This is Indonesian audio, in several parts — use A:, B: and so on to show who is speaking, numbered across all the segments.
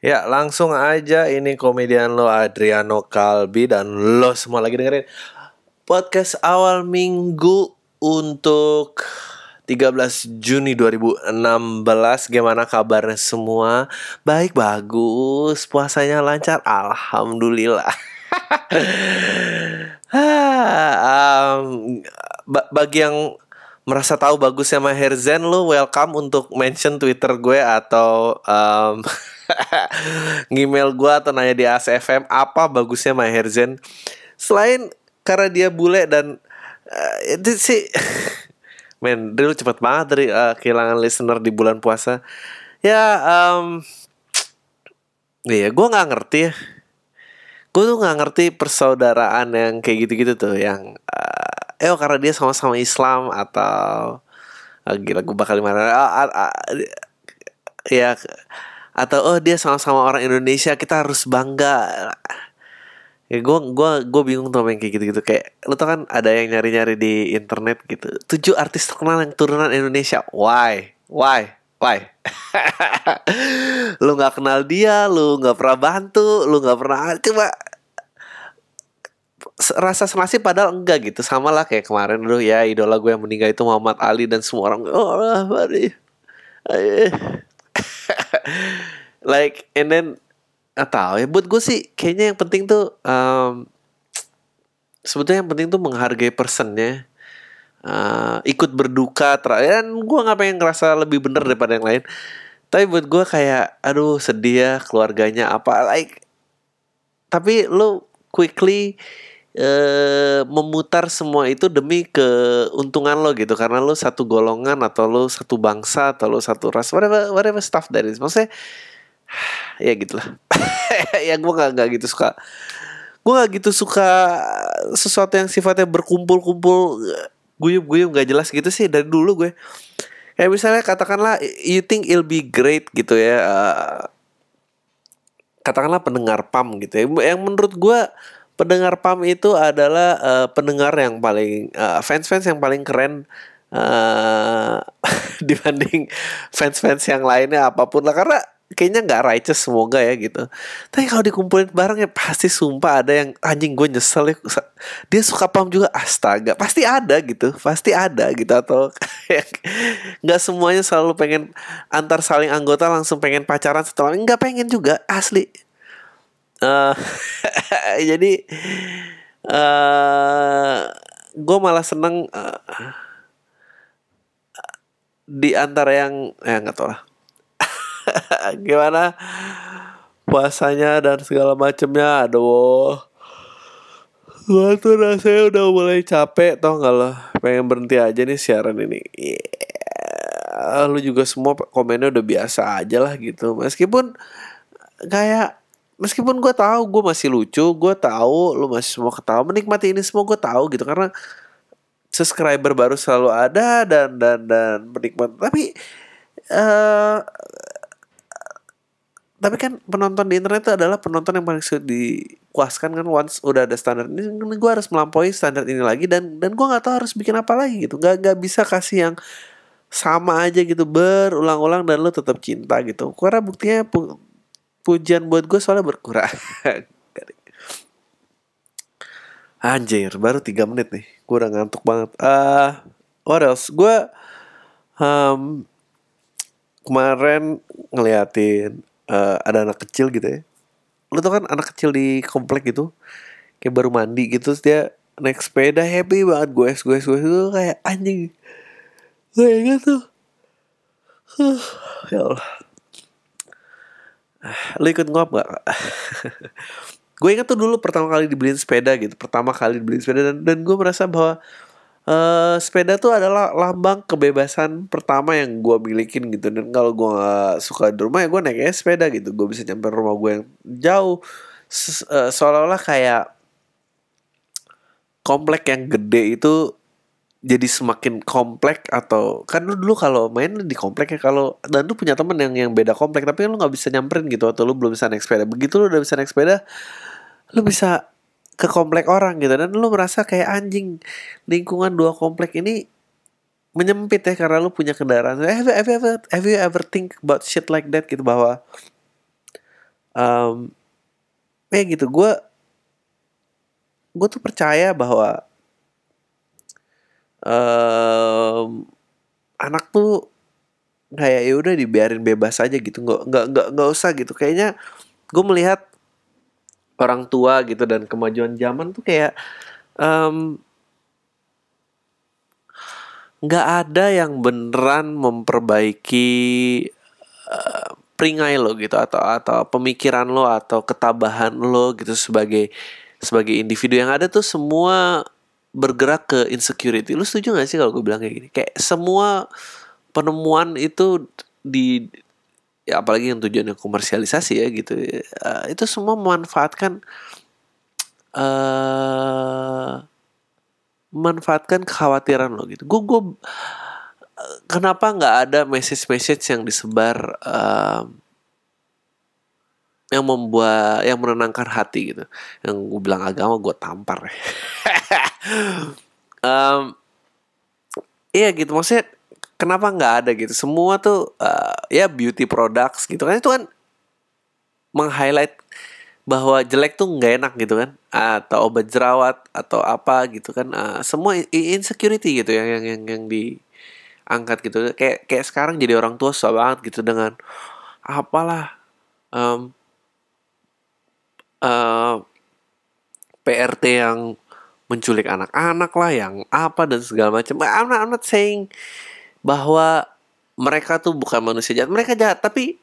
A: Ya langsung aja ini komedian lo Adriano Kalbi dan lo semua lagi dengerin podcast awal minggu untuk 13 Juni 2016 Gimana kabarnya semua? Baik bagus. Puasanya lancar? Alhamdulillah. Um, Bagi yang merasa tahu bagusnya Maher Zen lo welcome untuk mention Twitter gue atau um, ngemail gue atau nanya di ASFM apa bagusnya Maher Zen? Selain karena dia bule dan uh, itu sih men dulu cepet banget dari uh, kehilangan listener di bulan puasa. Ya um, iya gue nggak ngerti ya. Gue tuh nggak ngerti persaudaraan yang kayak gitu-gitu tuh yang uh, eh oh, karena dia sama-sama Islam atau uh, gila gue bakal di mana uh, uh, uh, ya atau oh dia sama-sama orang Indonesia kita harus bangga. Ya gue gua gue bingung tuh kayak gitu gitu kayak lu tau kan ada yang nyari nyari di internet gitu. Tujuh artis terkenal yang turunan Indonesia. Why? Why? Why? Lu nggak kenal dia lu nggak pernah bantu lu nggak pernah coba. Rasa senasib padahal enggak gitu. Sama lah kayak kemarin dulu ya idola gue yang meninggal itu Muhammad Ali dan semua orang. Oh mari like and then atau ya. Buat gue sih kayaknya yang penting tuh um, sebetulnya yang penting tuh menghargai personnya. Uh, ikut berduka terakhir gue nggak pengen ngerasa lebih bener daripada yang lain. Tapi buat gue kayak aduh sedih ya keluarganya apa. Like tapi lo quickly uh, memutar semua itu demi keuntungan lo gitu. Karena lo satu golongan atau lo satu bangsa atau lo satu ras whatever whatever stuff is. Maksudnya ya gitulah. Ya gue gak, gak gitu suka. Gue gak gitu suka sesuatu yang sifatnya berkumpul-kumpul guyup-guyup gak jelas gitu sih dari dulu gue. Kayak misalnya katakanlah you think it'll be great? gitu ya uh, katakanlah pendengar pam gitu ya. Yang menurut gue pendengar pam itu adalah uh, pendengar yang paling uh, fans-fans yang paling keren uh, dibanding fans-fans yang lainnya apa pun lah. Karena kayaknya nggak righteous semoga ya gitu. Tapi kalau dikumpulin bareng ya pasti sumpah ada yang anjing gue nyesel ya dia suka pam juga astaga pasti ada gitu. Pasti ada gitu. Atau nggak semuanya selalu pengen antar saling anggota langsung pengen pacaran setelah nggak pengen juga asli. Uh, jadi uh, eh, gue malah seneng uh, di antara yang ya nggak tau lah gimana? Puasanya dan segala macemnya aduh. Gue tuh rasanya udah mulai capek tau gak lo? Pengen berhenti aja nih siaran ini. Yeah. lu juga semua komennya udah biasa aja lah gitu. Meskipun kayak meskipun gue tahu gue masih lucu gue tahu lu masih semua ketawa menikmati ini semua gue tahu gitu. Karena subscriber baru selalu ada dan dan dan menikmati. Tapi uh, tapi kan penonton di internet itu adalah penonton yang paling sulit dipuaskan kan once udah ada standar ini gue harus melampaui standar ini lagi dan dan gue nggak tahu harus bikin apa lagi gitu. Nggak nggak bisa kasih yang sama aja gitu berulang-ulang dan lo tetap cinta gitu. Karena buktinya pu pujian buat gue soalnya berkurang. Anjir baru tiga menit nih gue udah ngantuk banget. Ah uh, what else? Gue um, kemarin ngeliatin uh, ada anak kecil gitu ya. Lu tau kan anak kecil di komplek gitu kayak baru mandi gitu terus dia naik sepeda happy banget gue gue gue itu kayak anjing gue ingat tuh? Uh, ya Allah. Lu ikut ngop gak? gue ingat tuh dulu pertama kali dibeliin sepeda gitu pertama kali dibeliin sepeda dan, dan gue merasa bahwa Uh, sepeda tuh adalah lambang kebebasan pertama yang gue milikin gitu. Dan kalau gue gak suka di rumah ya gue naiknya sepeda gitu. Gue bisa nyampe rumah gue yang jauh. Uh, seolah-olah kayak komplek yang gede itu jadi semakin komplek atau kan lu dulu kalau main di komplek ya kalau dan lu punya temen yang yang beda komplek tapi lu nggak bisa nyamperin gitu atau lu belum bisa naik sepeda. Begitu lu udah bisa naik sepeda lu bisa ke komplek orang gitu. Dan lu merasa kayak anjing lingkungan dua komplek ini menyempit ya karena lu punya kendaraan. Have you ever, have you ever think about shit like that gitu? Bahwa um, ya gitu gue gue tuh percaya bahwa um, anak tuh kayak ya udah dibiarin bebas aja gitu. Nggak nggak nggak nggak usah gitu. Kayaknya gue melihat orang tua gitu dan kemajuan zaman tuh kayak um, nggak ada yang beneran memperbaiki uh, peringai lo gitu atau atau pemikiran lo atau ketabahan lo gitu sebagai sebagai individu yang ada tuh semua bergerak ke insecurity. Lu setuju gak sih kalau gue bilang kayak gini? Kayak semua penemuan itu di ya apalagi yang tujuannya komersialisasi ya gitu. Uh, itu semua memanfaatkan uh, memanfaatkan kekhawatiran lo gitu. Gue gue kenapa nggak ada message-message yang disebar um, yang membuat yang menenangkan hati gitu yang gue bilang agama gue tampar um, iya gitu maksudnya kenapa nggak ada gitu? Semua tuh uh, ya beauty products gitu kan. Itu kan meng-highlight bahwa jelek tuh nggak enak gitu kan. Atau obat jerawat atau apa gitu kan. Uh, semua insecurity gitu yang yang yang, yang di angkat gitu. Kayak kayak sekarang jadi orang tua susah banget gitu dengan apalah um, uh, eh, PRT yang menculik anak-anak lah yang apa dan segala macam. I'm not, I'm not saying bahwa mereka tuh bukan manusia jahat. Mereka jahat tapi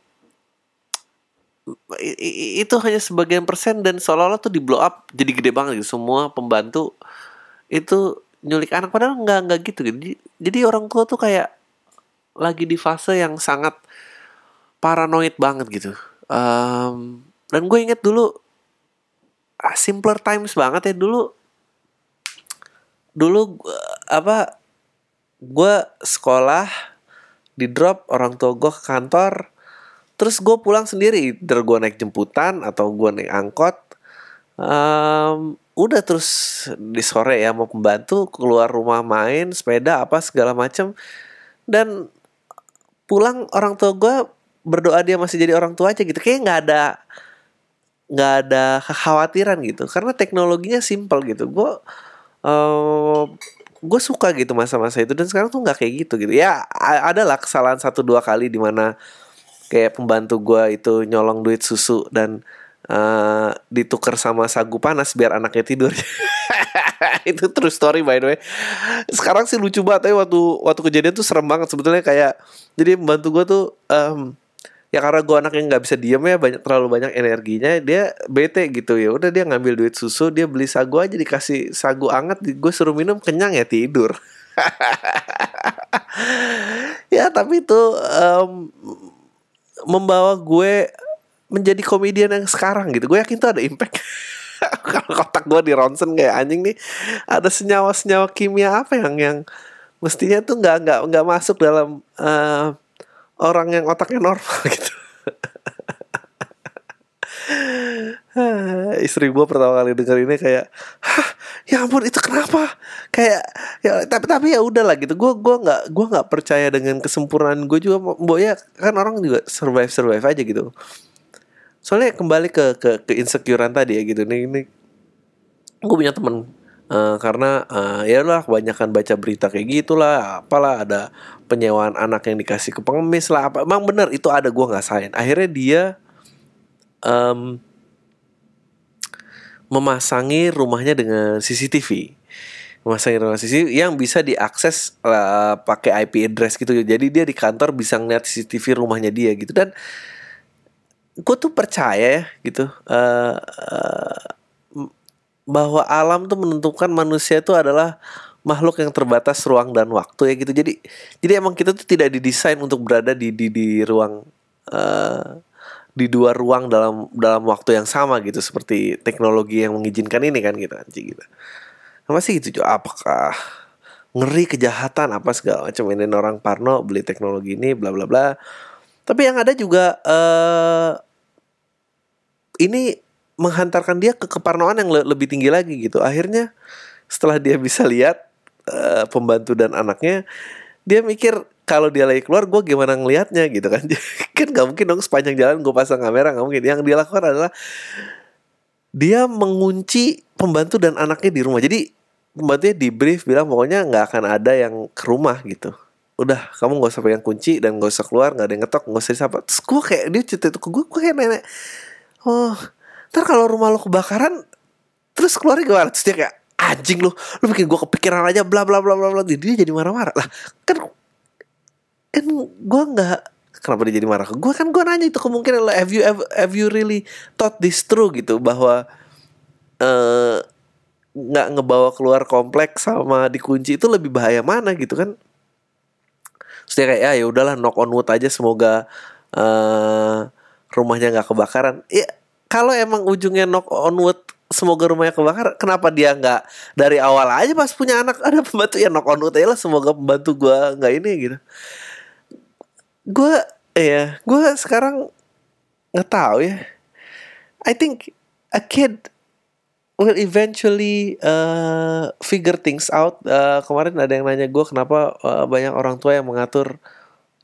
A: itu hanya sebagian persen dan seolah-olah tuh di blow up jadi gede banget gitu. Semua pembantu itu nyulik anak padahal nggak nggak gitu gitu. Jadi orang tua tuh kayak lagi di fase yang sangat paranoid banget gitu. Um, dan gue inget dulu ah, simpler times banget ya. Dulu dulu apa gue sekolah di drop orang tua gue ke kantor terus gue pulang sendiri. Dari gue naik jemputan atau gue naik angkot um, udah terus di sore ya mau pembantu keluar rumah main sepeda apa segala macam dan pulang orang tua gue berdoa dia masih jadi orang tua aja gitu. Kayak nggak ada nggak ada kekhawatiran gitu. Karena teknologinya simple gitu. Gue uh, gue suka gitu masa-masa itu dan sekarang tuh nggak kayak gitu gitu ya ada lah kesalahan satu dua kali di mana kayak pembantu gue itu nyolong duit susu dan uh, ditukar sama sagu panas biar anaknya tidur. itu true story by the way. Sekarang sih lucu banget tapi waktu waktu kejadian tuh serem banget sebetulnya kayak jadi membantu gue tuh um, ya karena gue anak yang nggak bisa diem ya banyak terlalu banyak energinya dia bete gitu. Ya udah dia ngambil duit susu dia beli sagu aja dikasih sagu anget gue suruh minum kenyang ya tidur. Ya tapi itu um, membawa gue menjadi komedian yang sekarang gitu. Gue yakin tuh ada impact. Kalau kotak gue di ronsen kayak anjing nih ada senyawa senyawa kimia apa yang yang mestinya tuh nggak nggak nggak masuk dalam uh, orang yang otaknya normal gitu. Istri gue pertama kali denger ini kayak Hah, ya ampun itu kenapa? Kayak ya tapi tapi ya udah lah gitu. Gue gue nggak gue nggak percaya dengan kesempurnaan gue juga. Mbok ya kan orang juga survive survive aja gitu. Soalnya kembali ke ke ke insecurean tadi ya gitu. Nih ini gue punya temen uh, karena uh, ya lah kebanyakan baca berita kayak gitulah apalah ada penyewaan anak yang dikasih ke pengemis lah apa. Emang bener itu ada gue nggak sayang akhirnya dia um, memasangi rumahnya dengan CCTV memasangi rumah CCTV yang bisa diakses uh, pakai IP address gitu. Jadi dia di kantor bisa ngeliat CCTV rumahnya dia gitu. Dan gue tuh percaya ya gitu uh, uh, bahwa alam tuh menentukan manusia itu adalah makhluk yang terbatas ruang dan waktu ya gitu. Jadi jadi emang kita tuh tidak didesain untuk berada di di di ruang uh, di dua ruang dalam dalam waktu yang sama gitu seperti teknologi yang mengizinkan ini kan gitu anjing gitu. Masih gitu apakah ngeri kejahatan apa segala macam? Ini orang Parno beli teknologi ini bla bla bla. Tapi yang ada juga uh, ini menghantarkan dia ke keparnoan yang le lebih tinggi lagi gitu. Akhirnya setelah dia bisa lihat uh, pembantu dan anaknya, dia mikir kalau dia lagi keluar gue gimana ngelihatnya gitu kan. Kan nggak mungkin dong sepanjang jalan gue pasang kamera nggak mungkin. Yang dia lakukan adalah dia mengunci pembantu dan anaknya di rumah. Jadi pembantunya di brief bilang pokoknya nggak akan ada yang ke rumah gitu. Udah kamu gak usah pegang kunci dan gak usah keluar nggak ada yang ngetok gak usah disapa. Terus gue kayak dia cerita itu ke gue gue kayak nenek oh ntar kalau rumah lo kebakaran terus keluar gimana? Terus dia kayak anjing lu. Lu bikin gue kepikiran aja bla bla bla bla bla. Dia jadi marah-marah. Lah kan kan gue nggak kenapa dia jadi marah? Gue kan gue nanya itu kemungkinan lo have you have, have you really thought this true gitu bahwa eh nggak ngebawa keluar kompleks sama dikunci itu lebih bahaya mana gitu kan? Terus dia kayak ya ya udahlah knock on wood aja semoga eh rumahnya nggak kebakaran. Ya kalau emang ujungnya knock on wood semoga rumahnya kebakar, kenapa dia nggak dari awal aja pas punya anak ada pembantu ya knock on wood lah semoga pembantu gua nggak ini gitu. Gue ya gue sekarang nggak tahu ya. I think a kid will eventually uh, figure things out. Uh, kemarin ada yang nanya gue kenapa uh, banyak orang tua yang mengatur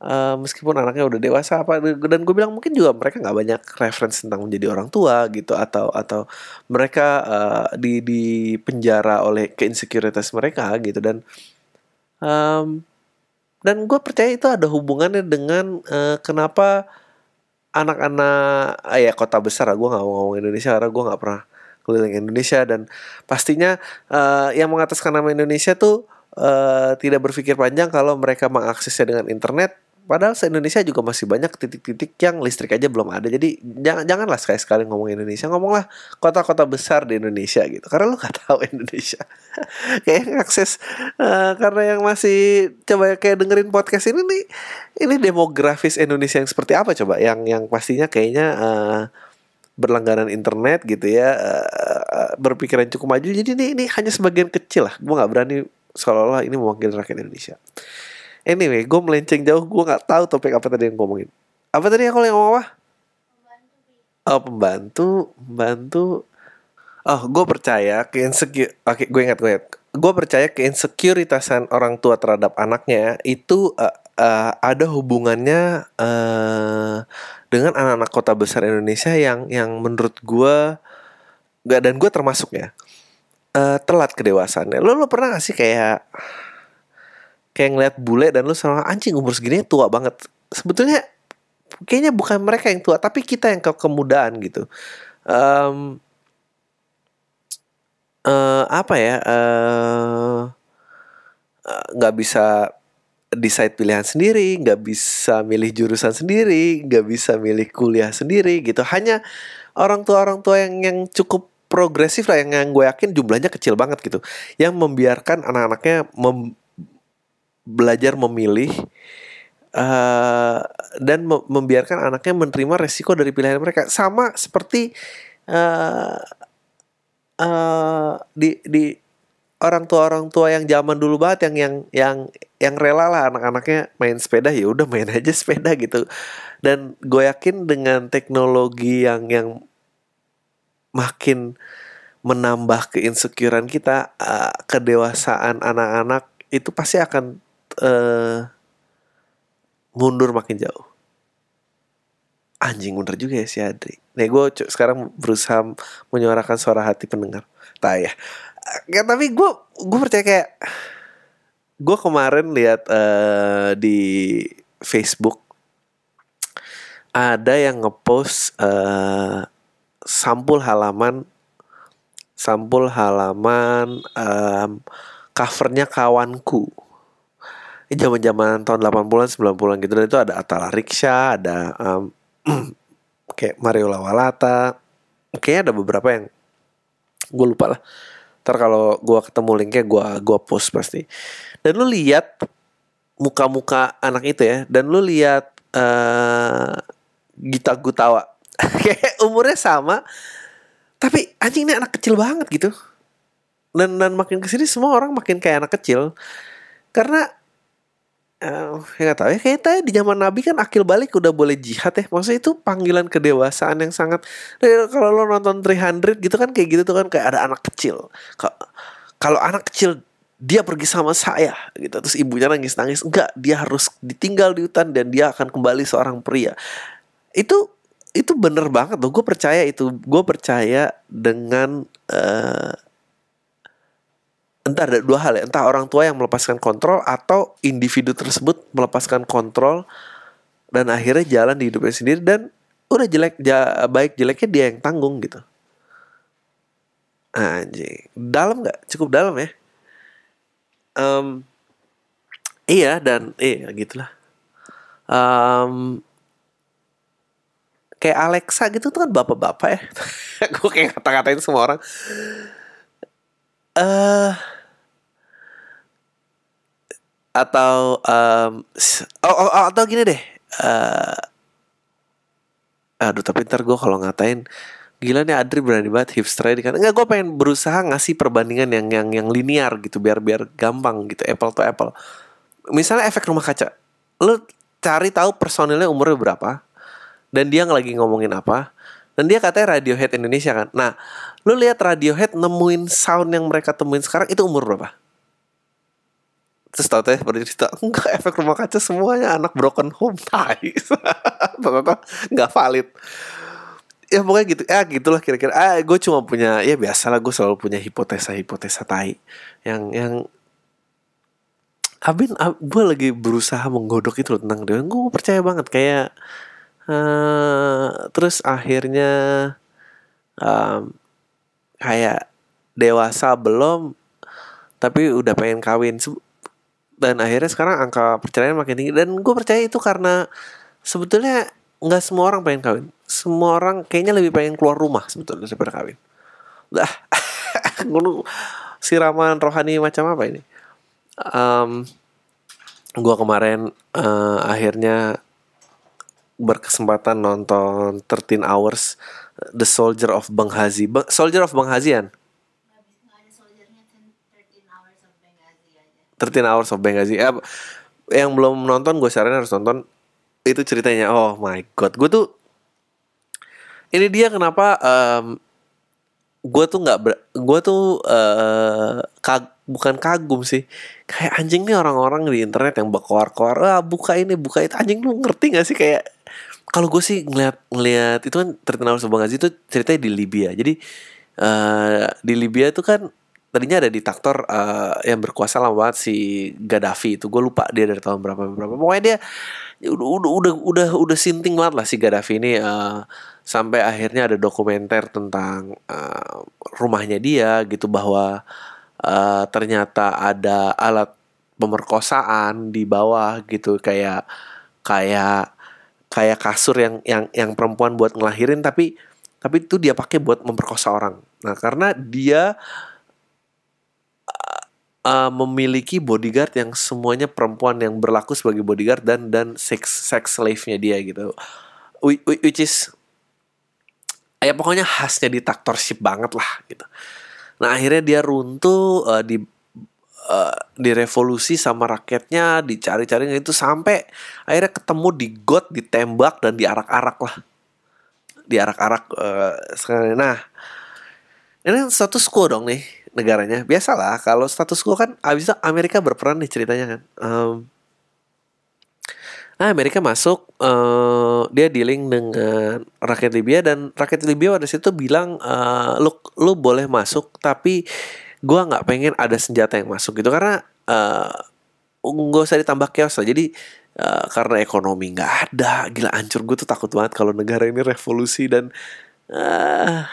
A: uh, meskipun anaknya udah dewasa apa dan gue bilang mungkin juga mereka nggak banyak reference tentang menjadi orang tua gitu atau atau mereka uh, di di penjara oleh keinsecurities mereka gitu. Dan um, dan gue percaya itu ada hubungannya dengan uh, kenapa anak-anak ah, ya kota besar gue nggak mau ngomong Indonesia karena gue nggak pernah keliling Indonesia. Dan pastinya uh, yang mengataskan nama Indonesia tuh uh, tidak berpikir panjang kalau mereka mengaksesnya dengan internet padahal se Indonesia juga masih banyak titik-titik yang listrik aja belum ada. Jadi jangan janganlah sekali sekali ngomong Indonesia. Ngomonglah kota-kota besar di Indonesia gitu. Karena lu gak tahu Indonesia. Kayak akses uh, karena yang masih coba kayak dengerin podcast ini nih ini demografis Indonesia yang seperti apa coba? Yang yang pastinya kayaknya uh, berlangganan internet gitu ya uh, berpikiran cukup maju. Jadi ini ini hanya sebagian kecil lah. Gue nggak berani seolah-olah ini mewakili rakyat Indonesia anyway gue melenceng jauh gue nggak tahu topik apa tadi yang ngomongin. Apa tadi aku yang ngomong apa? Oh pembantu pembantu. Oh gue percaya ke insecure oke gue ingat gue ingat. Gue percaya ke insekuritasan orang tua terhadap anaknya itu uh, uh, ada hubungannya uh, dengan anak-anak kota besar Indonesia yang yang menurut gue gak dan gue termasuk ya uh, telat kedewasaannya lo lo pernah gak sih kayak kayak ngeliat bule dan lo sama anjing umur segini tua banget. Sebetulnya kayaknya bukan mereka yang tua tapi kita yang ke kemudaan gitu. Um, uh, apa ya nggak uh, uh, bisa decide pilihan sendiri, nggak bisa milih jurusan sendiri, nggak bisa milih kuliah sendiri gitu. Hanya orang tua orang tua yang yang cukup progresif lah yang, yang gue yakin jumlahnya kecil banget gitu, yang membiarkan anak-anaknya mem belajar memilih uh, dan me membiarkan anaknya menerima resiko dari pilihan mereka. Sama seperti uh, uh, di di orang tua orang tua yang zaman dulu banget yang yang yang yang rela lah anak-anaknya main sepeda ya udah main aja sepeda gitu. Dan gue yakin dengan teknologi yang yang makin menambah keinsecurean kita uh, kedewasaan anak-anak itu pasti akan uh, mundur makin jauh anjing bener juga ya si Adri. Nih gue sekarang berusaha menyuarakan suara hati pendengar. Tak ya ya tapi gue gue percaya kayak gue kemarin lihat uh, di Facebook ada yang ngepost uh, sampul halaman sampul halaman um, covernya kawanku ini zaman zaman tahun 80-an 90-an gitu dan itu ada Atala Riksha ada um, kayak Mario Lawalata kayaknya ada beberapa yang gue lupa lah Ntar kalau gue ketemu linknya gue gua post pasti. Dan lu lihat muka-muka anak itu ya. Dan lu lihat uh, Gita Gutawa. Kayak umurnya sama. Tapi anjing ini anak kecil banget gitu. Dan, dan makin ke sini semua orang makin kayak anak kecil. Karena uh, ya gak tahu ya. Kayaknya di zaman Nabi kan akil balik udah boleh jihad ya. Maksudnya itu panggilan kedewasaan yang sangat kalau lo nonton 300 gitu kan kayak gitu tuh kan kayak ada anak kecil. Kalau anak kecil dia pergi sama saya gitu. Terus ibunya nangis nangis enggak dia harus ditinggal di hutan dan dia akan kembali seorang pria. Itu itu bener banget loh. Gue percaya itu. Gue percaya dengan uh, entah ada dua hal ya. Entah orang tua yang melepaskan kontrol atau individu tersebut melepaskan kontrol dan akhirnya jalan di hidupnya sendiri dan udah jelek ja, baik jeleknya dia yang tanggung gitu. Anjing. Dalam nggak? Cukup dalam ya? Um, iya dan iya gitulah. Um, kayak Alexa gitu tuh kan bapak-bapak ya. Gue kayak kata-katain semua orang uh, atau um, oh, oh, oh, atau gini deh uh, aduh tapi ntar gue kalau ngatain gila nih Adri berani banget hipster kan enggak gue pengen berusaha ngasih perbandingan yang yang yang linear gitu biar biar gampang gitu apple to apple. Misalnya efek rumah kaca lu cari tahu personilnya umurnya berapa dan dia lagi ngomongin apa dan dia katanya Radiohead Indonesia kan? Nah lu lihat Radiohead nemuin sound yang mereka temuin sekarang itu umur berapa? Terus tau teh pada cerita enggak efek rumah kaca semuanya anak broken home. Tai ternyata nggak valid. Ya pokoknya gitu. Ya gitulah kira-kira. Ah gue cuma punya ya biasalah gue selalu punya hipotesa hipotesa tai yang yang Abin, ab, gue lagi berusaha menggodok itu loh tentang dia. Gue percaya banget kayak uh, terus akhirnya um, kayak dewasa belum tapi udah pengen kawin dan akhirnya sekarang angka perceraian makin tinggi dan gue percaya itu karena sebetulnya nggak semua orang pengen kawin semua orang kayaknya lebih pengen keluar rumah sebetulnya daripada kawin. Dah, siraman rohani macam apa ini? Um, gua kemarin uh, akhirnya berkesempatan nonton 13 Hours The Soldier of Benghazi. Be Soldier of Benghazian. 13 Hours of Benghazi. Eh, yang belum nonton gue saranin harus nonton. Itu ceritanya. Oh my god, gue tuh ini dia kenapa um, gue tuh nggak gue tuh uh, kag bukan kagum sih kayak anjing nih orang-orang di internet yang berkoar-koar ah buka ini buka itu anjing lu ngerti gak sih kayak kalau gue sih ngeliat ngeliat itu kan terkenal sebuah Ghazi itu ceritanya di Libya. Jadi uh, di Libya itu kan tadinya ada diktator uh, yang berkuasa lama banget si Gaddafi itu. Gue lupa dia dari tahun berapa berapa. Pokoknya dia udah udah udah udah sinting banget lah si Gaddafi ini uh, sampai akhirnya ada dokumenter tentang uh, rumahnya dia gitu bahwa uh, ternyata ada alat pemerkosaan di bawah gitu. Kayak kayak kayak kasur yang yang yang perempuan buat ngelahirin tapi tapi itu dia pakai buat memperkosa orang. Nah, karena dia uh, memiliki bodyguard yang semuanya perempuan yang berlaku sebagai bodyguard dan dan sex sex slave-nya dia gitu. Which is ya pokoknya khasnya diktatorship banget lah gitu nah akhirnya dia runtuh uh, di uh, direvolusi sama rakyatnya dicari-cari itu sampai akhirnya ketemu di got ditembak dan diarak-arak lah. Diarak-arak uh, sekarang nah ini status quo dong nih negaranya. Biasalah kalau status quo kan abis Amerika berperan nih ceritanya kan. Um, Nah, Amerika masuk, uh, dia dealing dengan rakyat Libya dan rakyat Libya pada situ bilang, uh, lu lu boleh masuk, tapi gua nggak pengen ada senjata yang masuk gitu karena uh, nggak usah ditambah chaos lah. Jadi uh, karena ekonomi nggak ada, gila hancur gue tuh takut banget kalau negara ini revolusi dan uh,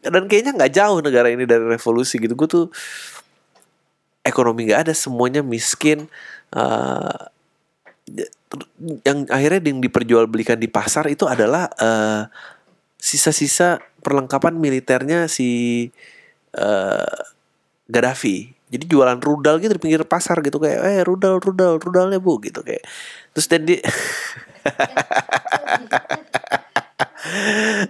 A: dan kayaknya nggak jauh negara ini dari revolusi gitu. Gue tuh ekonomi nggak ada, semuanya miskin. Uh, yang akhirnya yang diperjualbelikan di pasar itu adalah uh, sisa-sisa perlengkapan militernya si uh, Gaddafi. Jadi jualan rudal gitu di pinggir pasar gitu kayak eh rudal rudal rudalnya bu gitu kayak. Terus dan di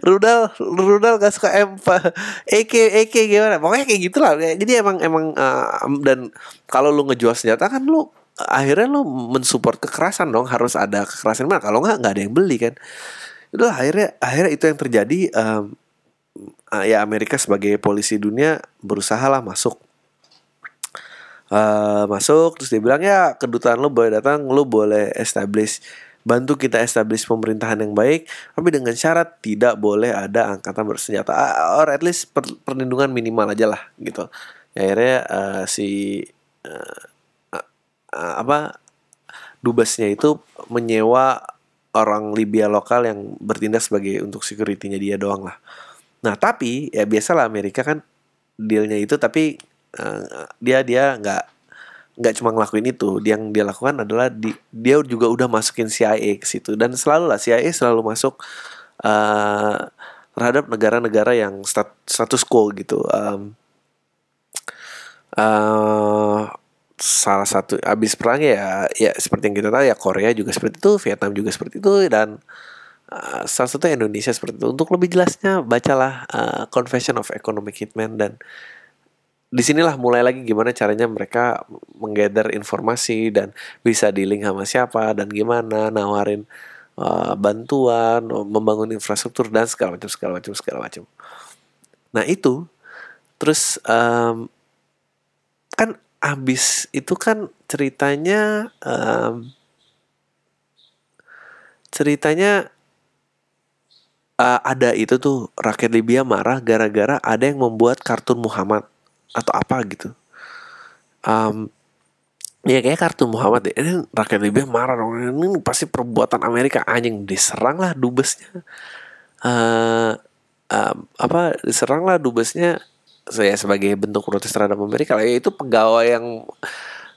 A: rudal rudal gak suka empa Eke Eke gimana? Pokoknya kayak gitulah. Jadi emang emang uh, dan kalau lu ngejual senjata kan lu akhirnya lo mensupport kekerasan dong. Harus ada kekerasan mana? Kalau nggak nggak ada yang beli kan. Itu akhirnya akhirnya itu yang terjadi um, ya Amerika sebagai polisi dunia berusaha lah masuk uh, masuk terus dia bilang ya kedutaan lo boleh datang lo boleh establish bantu kita establish pemerintahan yang baik tapi dengan syarat tidak boleh ada angkatan bersenjata or at least per, perlindungan minimal aja lah gitu ya, akhirnya uh, si uh, uh, apa dubesnya itu menyewa orang Libya lokal yang bertindak sebagai untuk securitynya dia doang lah. Nah tapi ya biasalah Amerika kan dealnya itu tapi uh, dia dia nggak nggak cuma ngelakuin itu. Yang dia lakukan adalah di, dia juga udah masukin CIA ke situ. Dan selalu lah CIA selalu masuk uh, terhadap negara-negara yang stat, status quo gitu. Um, uh, salah satu abis perang ya ya seperti yang kita tahu ya Korea juga seperti itu Vietnam juga seperti itu dan uh, salah satu Indonesia seperti itu. Untuk lebih jelasnya bacalah uh, Confession of Economic Hitman dan di sinilah mulai lagi gimana caranya mereka menggather informasi dan bisa dealing sama siapa dan gimana nawarin uh, bantuan membangun infrastruktur dan segala macam segala macam segala macam. Nah itu terus um, kan abis itu kan ceritanya um, ceritanya uh, ada itu tuh rakyat Libya marah gara-gara ada yang membuat kartun Muhammad atau apa gitu. Um, ya kayak kartun Muhammad deh. Ini rakyat Libya marah dong. Ini pasti perbuatan Amerika anjing diserang lah dubesnya. Uh, um, apa diserang lah dubesnya saya sebagai bentuk protes terhadap Amerika ya itu pegawai yang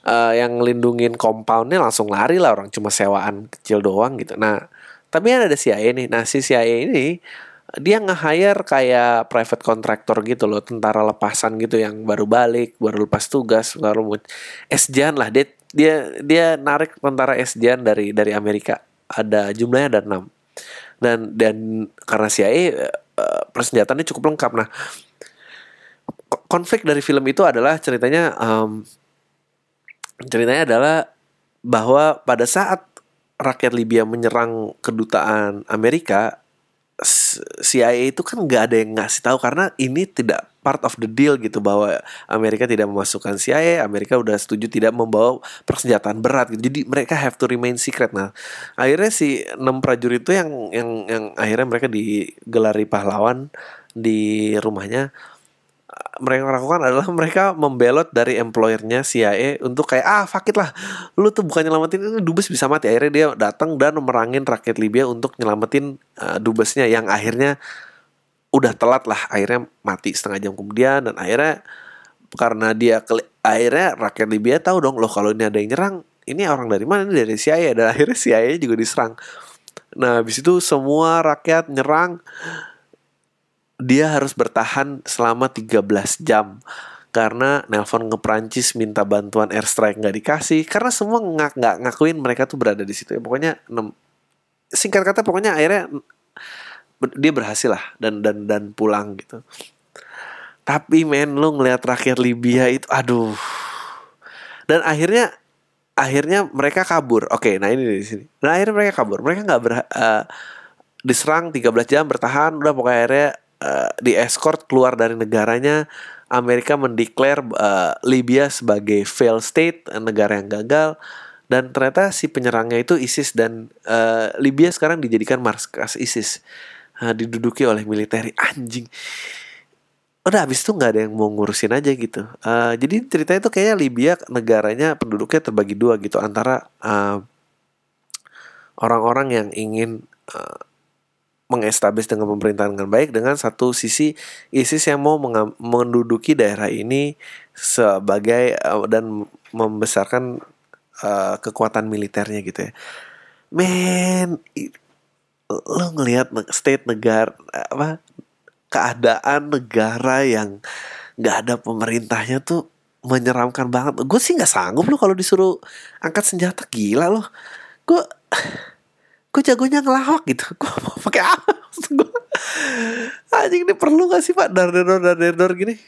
A: uh, yang lindungin compoundnya langsung lari lah orang cuma sewaan kecil doang gitu nah tapi ada CIA nih nah si CIA ini dia nge-hire kayak private contractor gitu loh tentara lepasan gitu yang baru balik baru lepas tugas baru Esjan lah. Dia dia dia narik tentara Esjan dari dari Amerika. Ada jumlahnya ada enam. Dan dan karena CIA uh, eh, persenjataannya cukup lengkap. Nah konflik dari film itu adalah ceritanya um, ceritanya adalah bahwa pada saat rakyat Libya menyerang kedutaan Amerika CIA itu kan nggak ada yang ngasih tahu karena ini tidak part of the deal gitu bahwa Amerika tidak memasukkan CIA, Amerika udah setuju tidak membawa persenjataan berat gitu. Jadi mereka have to remain secret. Nah, akhirnya si enam prajurit itu yang yang yang akhirnya mereka digelari pahlawan di rumahnya mereka lakukan adalah mereka membelot dari employernya CIA untuk kayak ah fakit lah. Lu tuh bukan nyelamatin ini dubes bisa mati. Akhirnya dia datang dan merangin rakyat Libya untuk nyelamatin uh, dubesnya yang akhirnya udah telat lah. Akhirnya mati setengah jam kemudian dan akhirnya karena dia akhirnya rakyat Libya tahu dong loh kalau ini ada yang nyerang ini orang dari mana? Ini dari CIA dan akhirnya CIA juga diserang. Nah habis itu semua rakyat nyerang dia harus bertahan selama 13 jam. Karena nelpon ke Prancis minta bantuan airstrike nggak dikasih. Karena semua ngak nggak ngakuin mereka tuh berada di situ ya. Pokoknya singkat kata pokoknya akhirnya dia berhasil lah dan dan dan pulang gitu. Tapi men lu ngelihat rakyat Libya itu aduh. Dan akhirnya akhirnya mereka kabur. Oke nah ini di sini. Nah akhirnya mereka kabur. Mereka nggak ber uh, diserang 13 jam bertahan udah pokoknya akhirnya uh, di escort keluar dari negaranya Amerika mendeklar uh, Libya sebagai failed state negara yang gagal dan ternyata si penyerangnya itu ISIS dan uh, Libya sekarang dijadikan markas ISIS. Uh, diduduki oleh militer anjing. Udah habis itu nggak ada yang mau ngurusin aja gitu. Uh, jadi ceritanya itu kayaknya Libya negaranya penduduknya terbagi dua gitu antara orang-orang uh, yang ingin uh, mengestablis dengan pemerintahan dengan baik dengan satu sisi ISIS yang mau menduduki daerah ini sebagai uh, dan membesarkan uh, kekuatan militernya gitu ya. Men, lo ngelihat state negara apa keadaan negara yang nggak ada pemerintahnya tuh menyeramkan banget. Gue sih nggak sanggup lo kalau disuruh angkat senjata gila loh. Gue gue jagonya ngelawak gitu. Gue mau pakai apa? Gue anjing ini perlu gak sih pak? Dar dar dar dar dar gini.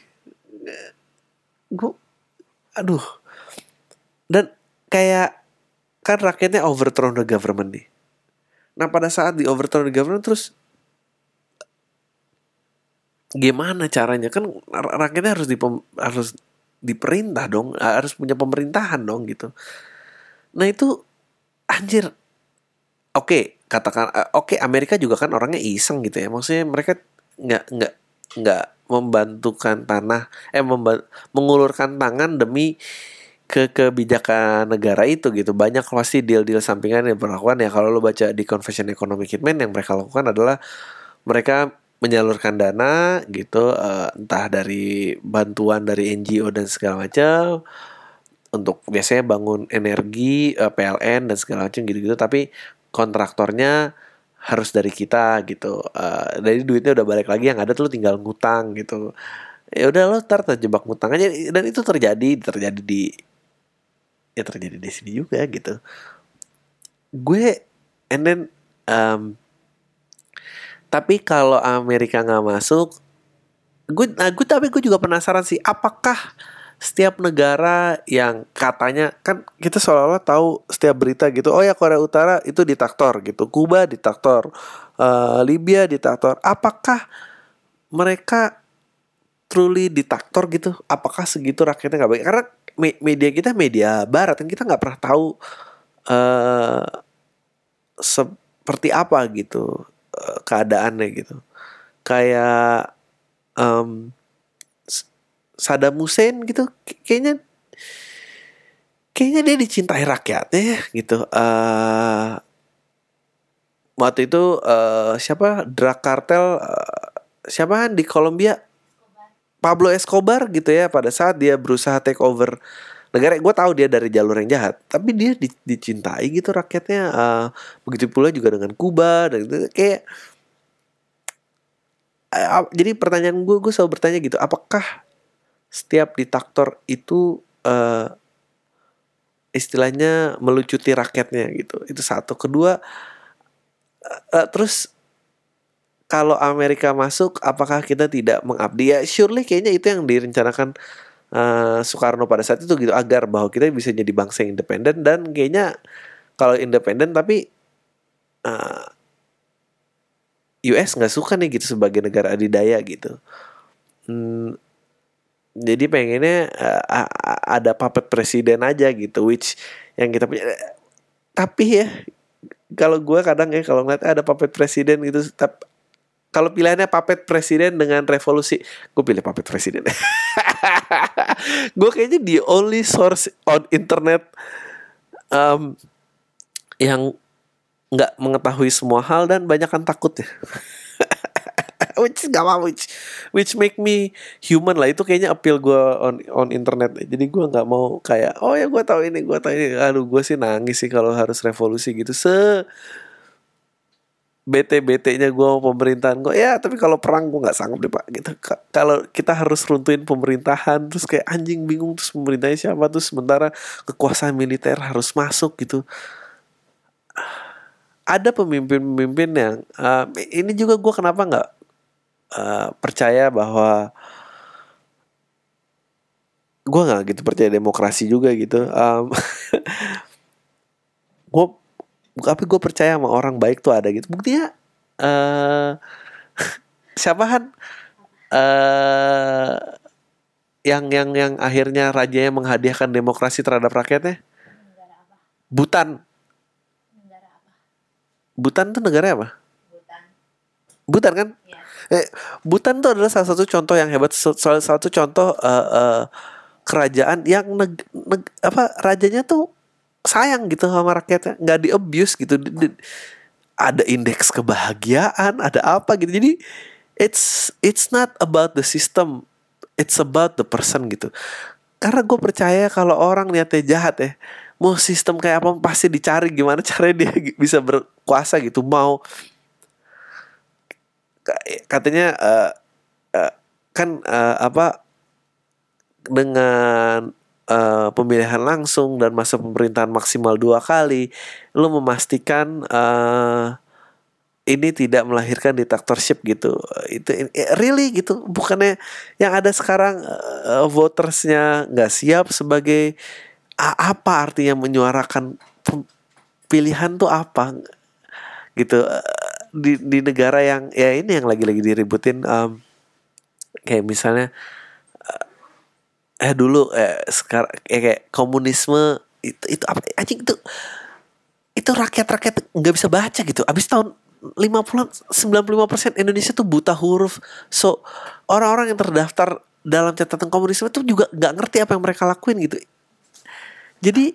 A: Gue aduh. Dan kayak kan rakyatnya overthrow the government nih. Nah pada saat di overthrow the government terus gimana caranya? Kan rakyatnya harus dipem, harus diperintah dong harus punya pemerintahan dong gitu. Nah itu anjir oke okay, katakan uh, oke okay, Amerika juga kan orangnya iseng gitu ya. Maksudnya mereka nggak nggak nggak membantukan tanah eh mengulurkan tangan demi ke kebijakan negara itu gitu. Banyak pasti deal-deal sampingan yang berlakukan ya kalau lo baca di Confession Economic Hitman yang mereka lakukan adalah mereka menyalurkan dana gitu uh, entah dari bantuan dari NGO dan segala macam untuk biasanya bangun energi uh, eh, PLN dan segala macam gitu-gitu. Tapi kontraktornya harus dari kita gitu. Uh, dari duitnya udah balik lagi yang ada tuh lo tinggal ngutang gitu. Ya udah lo ntar terjebak ngutang aja. Dan itu terjadi terjadi di ya terjadi di sini juga gitu. Gue and then um, tapi kalau Amerika nggak masuk gue nah gue tapi gue juga penasaran sih apakah setiap negara yang katanya kan kita seolah-olah tahu setiap berita gitu oh ya Korea Utara itu diktator gitu Kuba diktator uh, Libya diktator. Apakah mereka truly diktator gitu? Apakah segitu rakyatnya nggak baik? Karena me media kita media barat kan kita nggak pernah tahu uh, seperti apa gitu uh, keadaannya gitu. Kayak um, Saddam Hussein gitu kayaknya kayaknya dia dicintai rakyatnya ya gitu. Uh, waktu itu uh, siapa? Drug cartel uh, siapa di Kolombia Pablo Escobar gitu ya pada saat dia berusaha take over negara. Gue tahu dia dari jalur yang jahat tapi dia di, dicintai gitu rakyatnya. Uh, begitu pula juga dengan Kuba dan gitu kayak uh, jadi pertanyaan gue gue selalu bertanya gitu apakah setiap diktator itu uh, istilahnya melucuti rakyatnya gitu. Itu satu. Kedua uh, terus kalau Amerika masuk apakah kita tidak mengabdi? Ya surely kayaknya itu yang direncanakan uh, Soekarno pada saat itu gitu agar bahwa kita bisa jadi bangsa independen dan kayaknya kalau independen tapi uh, US nggak suka nih gitu sebagai negara adidaya gitu. Hmm, jadi pengennya uh, ada puppet presiden aja gitu which yang kita punya tapi ya kalau gue kadang ya kalau ngeliat ada puppet presiden gitu tapi kalau pilihannya puppet presiden dengan revolusi, gue pilih puppet presiden. gue kayaknya the only source on internet um, yang nggak mengetahui semua hal dan banyak kan takutnya. Which gak apa which which make me human lah. Itu kayaknya appeal gue on on internet. Jadi gue nggak mau kayak oh ya gue tahu ini gue tahu ini. Aduh gue sih nangis sih kalau harus revolusi gitu. Se bete-betenya gue mau pemerintahan gue ya tapi kalau perang gue nggak sanggup deh pak gitu. Kalau kita harus runtuhin pemerintahan terus kayak anjing bingung terus pemerintahnya siapa terus sementara kekuasaan militer harus masuk gitu. Ada pemimpin-pemimpin yang uh, ini juga gue kenapa nggak uh, percaya bahwa gue nggak gitu percaya demokrasi juga gitu um, gue tapi gue percaya sama orang baik tuh ada gitu. Buktinya uh, siapa kan uh, yang yang yang akhirnya rajanya menghadiahkan demokrasi terhadap rakyatnya? Butan Butan tuh negara apa? Butan Butan kan? Ya. Eh, Butan tuh adalah salah satu contoh yang hebat. Salah satu contoh uh, uh, kerajaan yang neg, neg, apa rajanya tuh sayang gitu sama rakyatnya. Nggak di abuse gitu ada indeks kebahagiaan ada apa gitu. Jadi it's it's not about the system. It's about the person gitu. Karena gue percaya kalau orang niatnya jahat ya mau sistem kayak apa pasti dicari gimana caranya dia bisa berkuasa gitu mau katanya uh, uh, kan uh, apa dengan uh, pemilihan langsung dan masa pemerintahan maksimal dua kali, lu memastikan uh, ini tidak melahirkan dictatorship gitu. Itu really gitu, bukannya yang ada sekarang uh, votersnya nggak siap sebagai apa artinya menyuarakan pilihan tuh apa gitu di di negara yang ya ini yang lagi-lagi diributin um, kayak misalnya eh dulu eh sekarang eh, kayak komunisme itu itu apa anjing itu itu rakyat-rakyat nggak bisa baca gitu. Abis tahun 50-an 95% Indonesia tuh buta huruf. So orang-orang yang terdaftar dalam catatan komunisme itu juga nggak ngerti apa yang mereka lakuin gitu. Jadi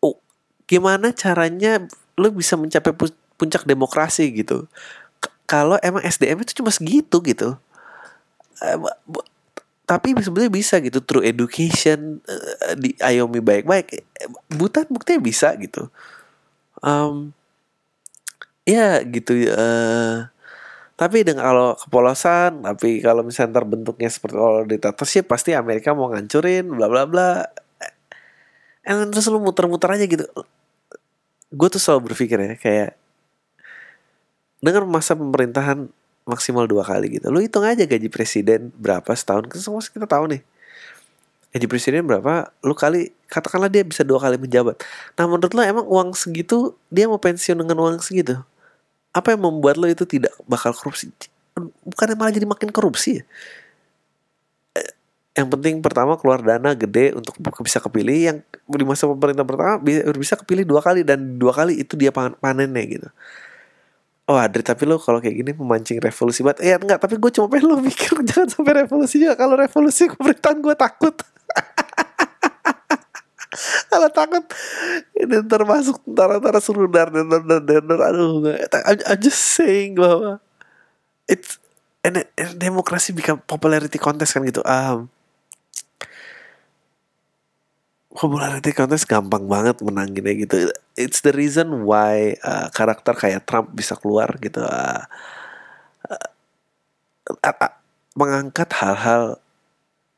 A: oh, gimana caranya lu bisa mencapai puncak demokrasi gitu? Kalau emang SDM itu cuma segitu gitu. Eh, tapi sebenarnya bisa gitu through education uh, di ayomi baik-baik buta buktinya bisa gitu um, ya gitu uh, tapi dengan kalau kepolosan tapi kalau misalnya terbentuknya seperti kalau diktatorship pasti Amerika mau ngancurin bla bla bla and terus lu muter-muter aja gitu gue tuh selalu berpikir ya kayak dengan masa pemerintahan maksimal dua kali gitu. Lu hitung aja gaji presiden berapa setahun. Kan semua kita tahu nih. Gaji presiden berapa, lu kali katakanlah dia bisa dua kali menjabat. Nah menurut lo emang uang segitu dia mau pensiun dengan uang segitu? Apa yang membuat lo itu tidak bakal korupsi? Bukannya malah jadi makin korupsi ya? Eh, yang penting pertama keluar dana gede untuk bisa kepilih yang di masa pemerintah pertama bisa, bisa kepilih dua kali dan dua kali itu dia panennya gitu oh Adri tapi lo kalau kayak gini memancing revolusi banget. Ya enggak tapi gue cuma pengen lo mikir jangan sampai revolusi juga. Kalau revolusi pemerintahan gue takut. Kalau takut ini termasuk tentara-tentara suruh dar dar dar dar dar aduh I'm, I'm just saying bahwa it's and, and demokrasi become popularity contest kan gitu. Um, popularity contest gampang banget menanginnya gitu. It's the reason why uh, karakter kayak Trump bisa keluar gitu. Uh, uh, uh, uh, mengangkat hal-hal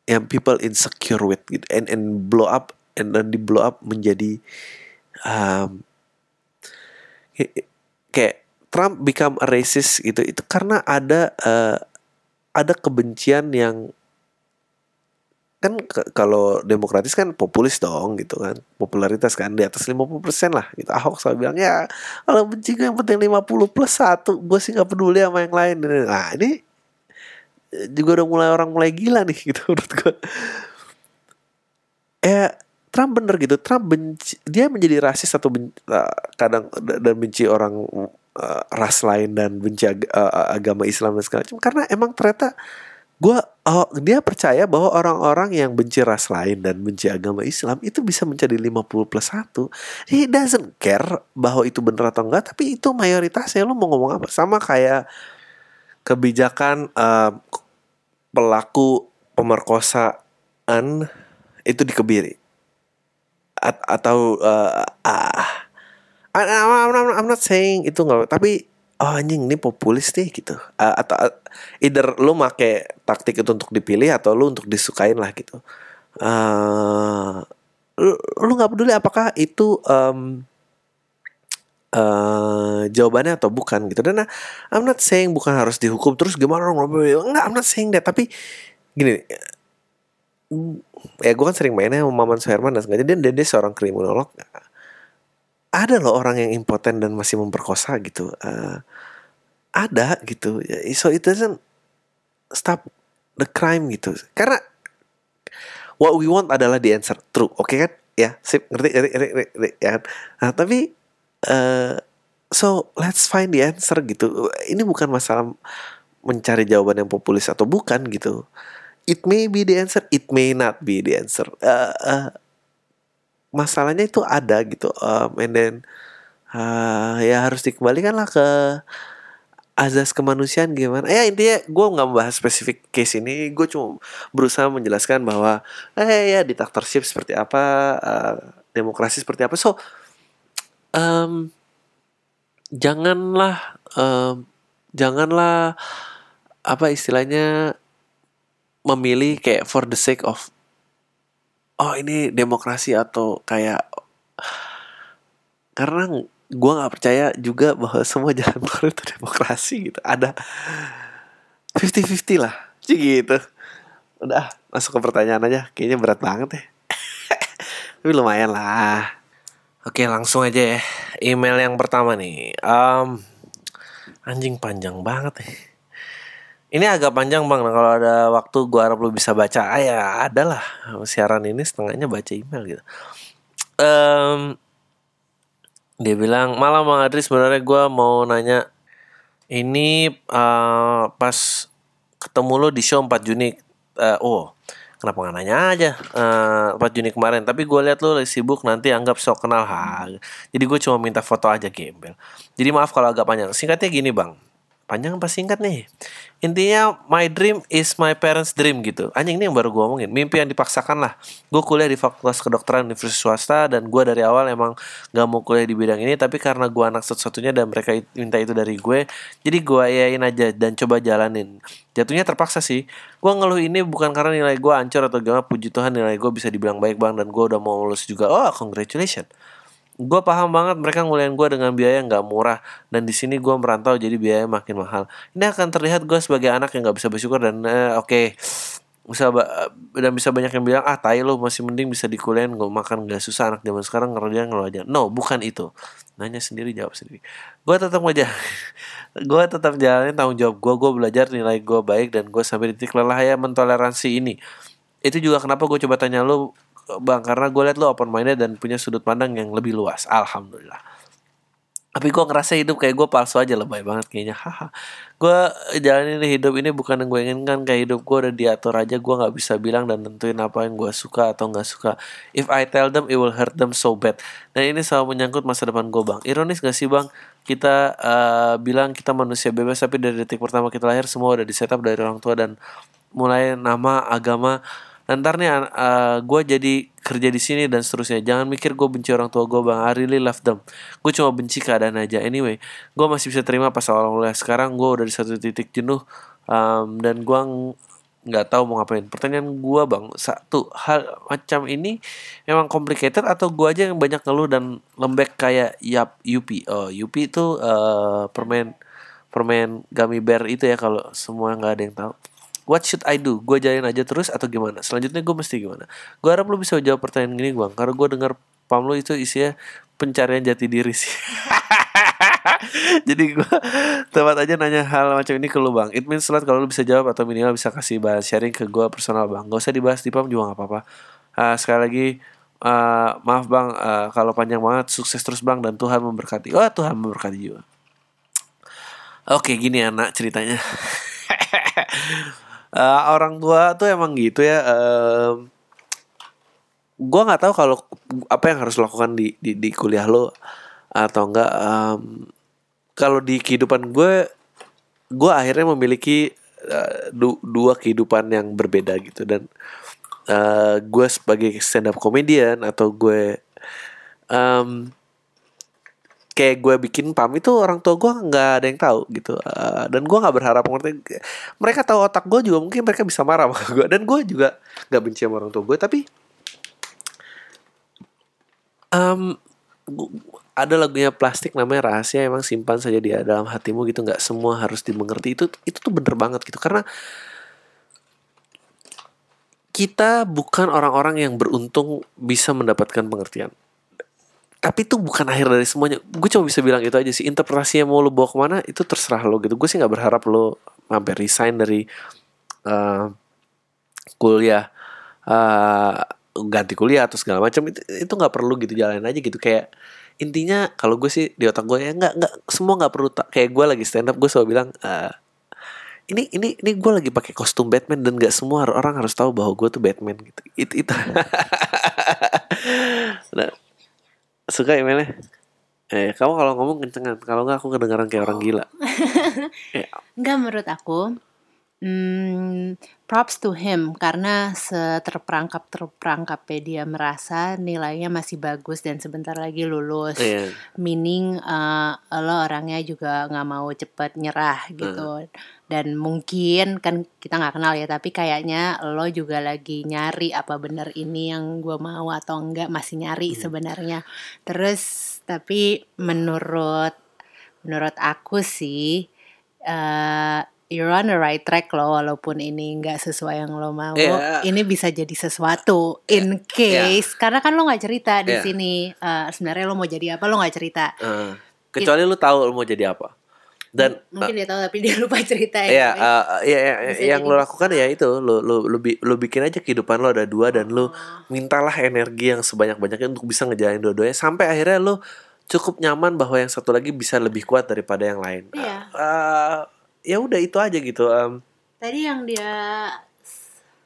A: yang people insecure with gitu and and blow up and then di blow up menjadi um, kayak Trump become a racist gitu itu karena ada uh, ada kebencian yang kan kalau demokratis kan populis dong gitu kan. Popularitas kan di atas 50% lah. Gitu. Ahok selalu bilang ya kalau benci gue yang penting 50 plus satu. Gue sih nggak peduli sama yang lain. Nah ini juga udah mulai orang mulai gila nih gitu menurut gue eh Trump bener gitu. Trump benci dia menjadi rasis atau benci, uh, kadang dan benci orang uh, ras lain dan benci ag uh, agama Islam dan segala macam. Karena emang ternyata gue oh, dia percaya bahwa orang-orang yang benci ras lain dan benci agama Islam itu bisa menjadi 50 plus 1 he doesn't care bahwa itu benar atau enggak tapi itu mayoritasnya. Lo mau ngomong apa? Sama kayak kebijakan uh, pelaku pemerkosaan itu dikebiri. A atau uh, uh, I'm, I'm, I'm not saying itu nggak tapi oh anjing ini populis nih gitu. Uh, atau uh, either lu make taktik itu untuk dipilih atau lu untuk disukain lah gitu. Uh, lu nggak peduli apakah itu um, uh, jawabannya atau bukan gitu. Dan uh, I'm not saying bukan harus dihukum terus gimana dong enggak I'm not saying that. Tapi gini ya gue kan sering mainnya sama Maman Suherman dan sengaja dia, dia, dia seorang kriminolog ada loh orang yang impoten dan masih memperkosa gitu uh, ada gitu. So it doesn't stop the crime gitu. Karena what we want adalah the answer true oke okay kan? Ya sip ngerti ngerti ngerti, ngerti, ngerti ya kan? nah tapi uh, so let's find the answer gitu. Ini bukan masalah mencari jawaban yang populis atau bukan gitu. It may be the answer it may not be the answer. Uh, uh, masalahnya itu ada gitu um, and then uh, ya harus dikembalikan lah ke azas kemanusiaan gimana. Ya intinya gue nggak membahas spesifik case ini gue cuma berusaha menjelaskan bahwa eh ya dictatorship seperti apa uh, demokrasi seperti apa. So um, janganlah um, janganlah apa istilahnya memilih kayak for the sake of oh ini demokrasi atau kayak karena gue nggak percaya juga bahwa semua jalan keluar itu demokrasi gitu. Ada 50-50 lah gitu. Udah masuk ke pertanyaan aja. Kayaknya berat banget ya tapi lumayan lah. Oke langsung aja ya. Email yang pertama nih. Um, anjing panjang banget nih Ini agak panjang bang. Nah, kalau ada waktu gua harap lu bisa baca. Ah, ya ada lah. Siaran ini setengahnya baca email gitu. Em, dia bilang malam bang Adri sebenarnya gua mau nanya ini eh, pas ketemu lo di show 4 Juni. eh, oh kenapa nggak nanya aja eh 4 Juni kemarin. Tapi gue lihat lo lagi sibuk nanti anggap sok kenal ha. Jadi gue cuma minta foto aja gembel. Jadi maaf kalau agak panjang. Singkatnya gini bang panjang apa singkat nih? Intinya my dream is my parents dream gitu. Anjing ini yang baru gue omongin. Mimpi yang dipaksakan lah. Gue kuliah di fakultas kedokteran universitas swasta dan gue dari awal emang gak mau kuliah di bidang ini tapi karena gue anak satu-satunya dan mereka minta itu dari gue jadi gue iain aja dan coba jalanin. Jatuhnya terpaksa sih. Gue ngeluh ini bukan karena nilai gue hancur atau gimana puji Tuhan nilai gue bisa dibilang baik bang dan gue udah mau lulus juga. Oh congratulations gue paham banget mereka nguliahin gue dengan biaya yang nggak murah dan di sini gue merantau jadi biaya makin mahal. Ini akan terlihat gue sebagai anak yang nggak bisa bersyukur dan eh, oke bisa ba- dan bisa banyak yang bilang ah tai lo masih mending bisa dikuliahin gue makan gak susah anak zaman sekarang ngerjain ngeluh aja no bukan itu. Nanya sendiri jawab sendiri. Gue tetap aja gue tetap jalanin tanggung jawab gue gue belajar nilai gue baik dan gue sampai titik lelah ya mentoleransi ini. Itu juga kenapa gue coba tanya lu bang karena gue liat lu open minded dan punya sudut pandang yang lebih luas. Alhamdulillah. Tapi gue ngerasa hidup kayak gue palsu aja lebay banget kayaknya. Haha. Gue jalanin hidup ini bukan yang gue inginkan. Kayak hidup gue udah diatur aja gue nggak bisa bilang dan nentuin apa yang gue suka atau nggak suka. If I tell them it will hurt them so bad. Dan ini selalu menyangkut masa depan gue bang. Ironis gak sih bang? Kita eh, bilang kita manusia bebas tapi dari detik pertama kita lahir semua udah di setup dari orang tua dan mulai nama agama ntar nih gue jadi kerja di sini dan seterusnya. Jangan mikir gue benci orang tua gue bang. I really love them. Gue cuma benci keadaan aja. Anyway gue masih bisa terima pas awal mulai sekarang gue udah di satu titik jenuh um, dan gue ng- nggak tahu mau ngapain. Pertanyaan gue bang satu hal macam ini memang complicated atau gue aja yang banyak ngeluh dan lembek kayak yap yupi? Oh yupi itu eh, permen permen gummy bear itu ya kalau semua nggak ada yang tahu What should I do? Gue jalanin aja terus atau gimana? Selanjutnya gue mesti gimana? Gue harap lu bisa jawab pertanyaan gini bang Karena gue dengar pam lu itu isinya pencarian jati diri sih. Jadi gue tempat aja nanya hal macam ini ke lu bang. It means lot kalau lu bisa jawab atau minimal bisa kasih bahan sharing ke gue personal bang. Gak usah dibahas di pam juga gak apa-apa. Ah, Sekali lagi ah, maaf bang ah, kalau panjang banget. Sukses terus bang dan Tuhan memberkati. Oh Tuhan memberkati juga. Oke gini anak ceritanya Eh, orang tua tuh emang gitu ya. em, gua nggak tahu kalau apa yang harus lakukan di di, di kuliah lo atau enggak. em, kalau di kehidupan gue, gue akhirnya memiliki eh, du- dua kehidupan yang berbeda gitu dan eh, gue sebagai stand up comedian atau gue em, kayak gue bikin pam itu orang tua gue nggak ada yang tahu gitu. Eh, dan gue nggak berharap ngerti mereka tahu otak gue juga mungkin mereka bisa marah sama gue dan gue juga nggak benci sama orang tua gue tapi gu- ada lagunya plastik namanya rahasia emang simpan saja di dalam hatimu gitu. Nggak semua harus dimengerti. Itu itu tuh bener banget gitu. Karena kita bukan orang-orang yang beruntung bisa mendapatkan pengertian tapi itu bukan akhir dari semuanya. Gue cuma bisa bilang itu aja sih. Interpretasinya mau lo bawa ke mana itu terserah lo gitu. Gue sih nggak berharap lo sampai resign dari eh, kuliah eh, ganti kuliah atau segala macam. Itu itu nggak perlu gitu jalanin aja gitu. Kayak intinya kalau gue sih di otak gue ya nggak nggak semua nggak perlu tak kayak gue lagi stand up gue selalu bilang eh, ini ini ini gue lagi pakai kostum Batman dan nggak semua orang harus tahu bahwa gue tuh Batman gitu. Itu itu nah, suka emailnya eh kamu kalau ngomong kencengan kalau nggak aku kedengaran kayak orang gila. Eh,
B: Enggak menurut aku hmm, props to him karena seterperangkap terperangkapnya dia merasa nilainya masih bagus dan sebentar lagi lulus.
A: iya.
B: Meaning eh, lo orangnya juga nggak mau cepet nyerah gitu. Dan mungkin kan kita nggak kenal ya, tapi kayaknya lo juga lagi nyari apa bener ini yang gue mau atau enggak masih nyari sebenarnya. Terus tapi menurut menurut aku sih eh you're on the right track lo walaupun ini nggak sesuai yang lo mau
A: Iya.
B: ini bisa jadi sesuatu in case karena kan lo nggak cerita di
A: Iya.
B: sini eh, sebenarnya lo mau jadi apa lo nggak cerita
A: Eh, kecuali lu tahu lu mau jadi apa dan
B: mungkin dia tahu tapi dia lupa cerita ya.
A: Iya,
B: Tapi-
A: uh, ya, ya,
B: Bisa
A: yang lo lakukan ya itu, lo lo lo, bi- lo bikin aja kehidupan lo ada dua dan
B: Oh.
A: lo mintalah energi yang sebanyak banyaknya untuk bisa ngejalanin dua-duanya sampai akhirnya lo cukup nyaman bahwa yang satu lagi bisa lebih kuat daripada yang lain.
B: Iya.
A: Uh, ya udah itu aja gitu. Um,
B: Tadi yang dia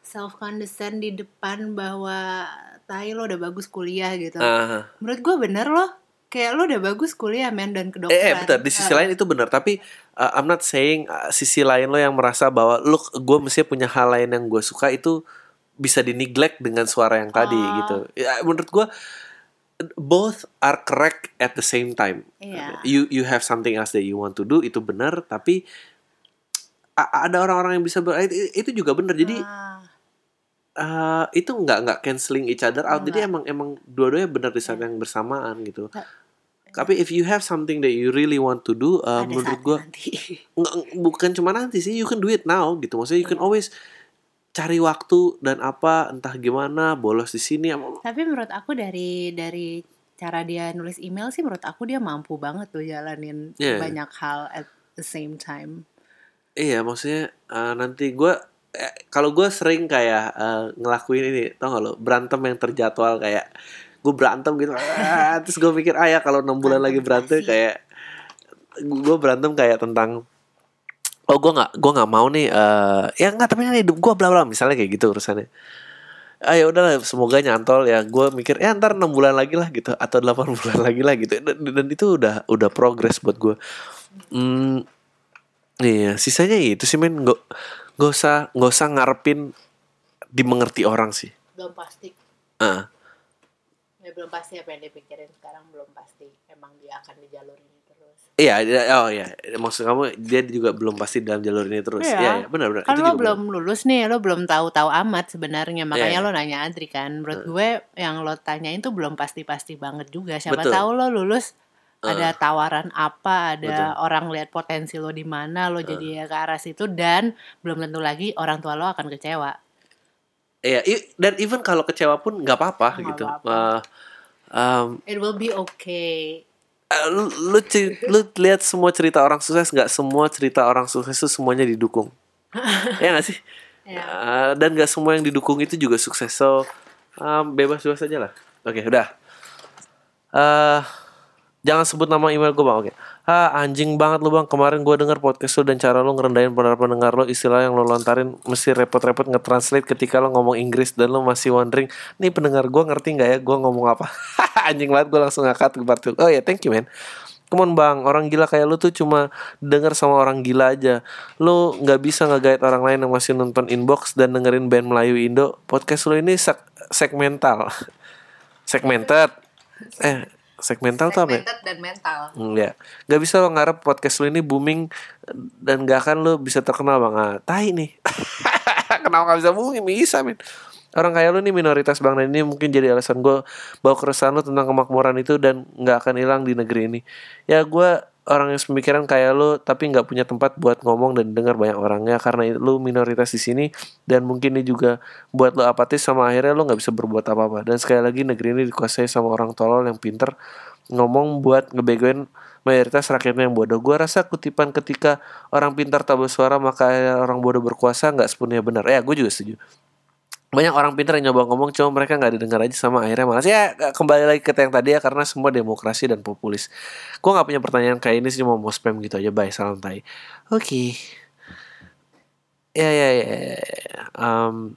B: self condescend di depan bahwa tai lo udah bagus kuliah gitu.
A: ah.
B: Menurut gue bener loh. Kayak lo udah bagus kuliah men dan kedokteran.
A: Eh, eh betul di sisi lain itu benar tapi uh, I'm not saying uh, sisi lain lo yang merasa bahwa lo gue mesti punya hal lain yang gue suka itu bisa di neglect dengan suara yang tadi
B: Oh.
A: gitu. Ya menurut gue both are correct at the same time.
B: Iya.
A: You you have something else that you want to do itu benar tapi ada orang-orang yang bisa ber, itu, juga benar. Jadi
B: Ah,
A: uh, itu nggak nggak canceling each other out. Jadi emang emang dua-duanya benar di saat yang bersamaan gitu.
B: Ta-
A: Tapi if you have something that you really want to do, uh,
B: ada
A: menurut gue bukan cuma nanti sih, you can do it now gitu. Maksudnya you can always cari waktu dan apa entah gimana bolos di sini.
B: Tapi menurut aku dari dari cara dia nulis email sih menurut aku dia mampu banget tuh jalanin
A: Iya.
B: banyak hal at the same time.
A: Iya, maksudnya uh, nanti gue eh, kalau gue sering kayak uh, ngelakuin ini, tau gak lo? Berantem yang terjadwal kayak gue berantem gitu, ah, terus gue mikir ah ya kalau enam bulan lagi berantem kayak gue berantem kayak tentang oh gue nggak gue nggak mau nih eh ya nggak tapi ini hidup gue bla bla misalnya kayak gitu urusannya. Ah ya udahlah semoga nyantol ya. Gue mikir ya ntar enam bulan lagi lah gitu atau delapan bulan lagi lah gitu. Dan, dan itu udah udah progres buat gue hmm, iya sisanya itu sih men nggak nggak usah nggak usah ngarepin dimengerti orang sih
B: Belum pasti.
A: ah
B: Ya belum pasti apa yang dipikirin sekarang belum pasti. Emang dia akan di jalur ini terus.
A: Iya, iya, oh iya, maksud kamu dia juga belum pasti dalam jalur ini terus.
B: Iya.
A: Iya, iya, benar benar.
B: Kan
A: Itu
B: lo belum lulus nih, lo belum tahu-tahu amat sebenarnya. Makanya
A: Iya.
B: lo nanya Adri kan. Menurut gue yang lo tanyain tuh belum pasti-pasti banget juga. Siapa
A: Betul.
B: tahu lo lulus
A: Uh.
B: ada tawaran apa, ada
A: Betul. Uh.
B: orang lihat potensi lo di mana, lo jadi ya ke arah situ dan belum tentu lagi orang tua lo akan kecewa.
A: Iya, dan even kalau kecewa pun nggak apa-apa gitu.
B: apa-apa.
A: Eh, em,
B: It will be okay.
A: eh, lu lu, lu lihat semua cerita orang sukses nggak semua cerita orang sukses itu semuanya didukung. ya nggak sih?
B: Ya.
A: Eh, dan nggak semua yang didukung itu juga sukses. So em, bebas bebas aja lah. Oke, udah. eh jangan sebut nama email gue bang. Oke. Ah anjing banget lu bang. Kemarin gue denger podcast lu dan cara lu ngerendahin para pendengar lo istilah yang lo lontarin mesti repot-repot nge-translate ketika lo ngomong Inggris dan lo masih wondering nih pendengar gue ngerti nggak ya gue ngomong apa. anjing banget gue langsung ngangkat ke part Oh ya thank you man. Come on bang, orang gila kayak lu tuh cuma denger sama orang gila aja Lu nggak bisa nge-guide orang lain yang masih nonton inbox dan dengerin band Melayu Indo Podcast lu ini seg- segmental Segmented Eh, segmental tuh apa ya?
B: Dan mental.
A: Hmm, ya. Gak bisa lo ngarep podcast lu ini booming dan gak akan lo bisa terkenal bang. Ah, tai nih. Kenapa gak bisa booming? Bisa men. Orang kayak lu nih minoritas bang dan ini mungkin jadi alasan gue bawa keresahan lu tentang kemakmuran itu dan nggak akan hilang di negeri ini. Ya gue orang yang pemikiran kayak lu tapi nggak punya tempat buat ngomong dan dengar banyak orangnya karena lu minoritas di sini dan mungkin ini juga buat lu apatis sama akhirnya lu nggak bisa berbuat apa-apa dan sekali lagi negeri ini dikuasai sama orang tolol yang pinter ngomong buat ngebegoin mayoritas rakyatnya yang bodoh. Gua rasa kutipan ketika orang pintar tak bersuara maka orang bodoh berkuasa nggak sepenuhnya benar. Ya, gue juga setuju. Banyak orang pintar yang nyoba ngomong cuma mereka nggak didengar aja sama akhirnya malas. Ya kembali lagi ke yang tadi ya karena semua demokrasi dan populis. Gue nggak punya pertanyaan kayak ini sih cuma mau spam gitu aja. Bye, salam tai. Oke. Ya ya ya. ya. Um,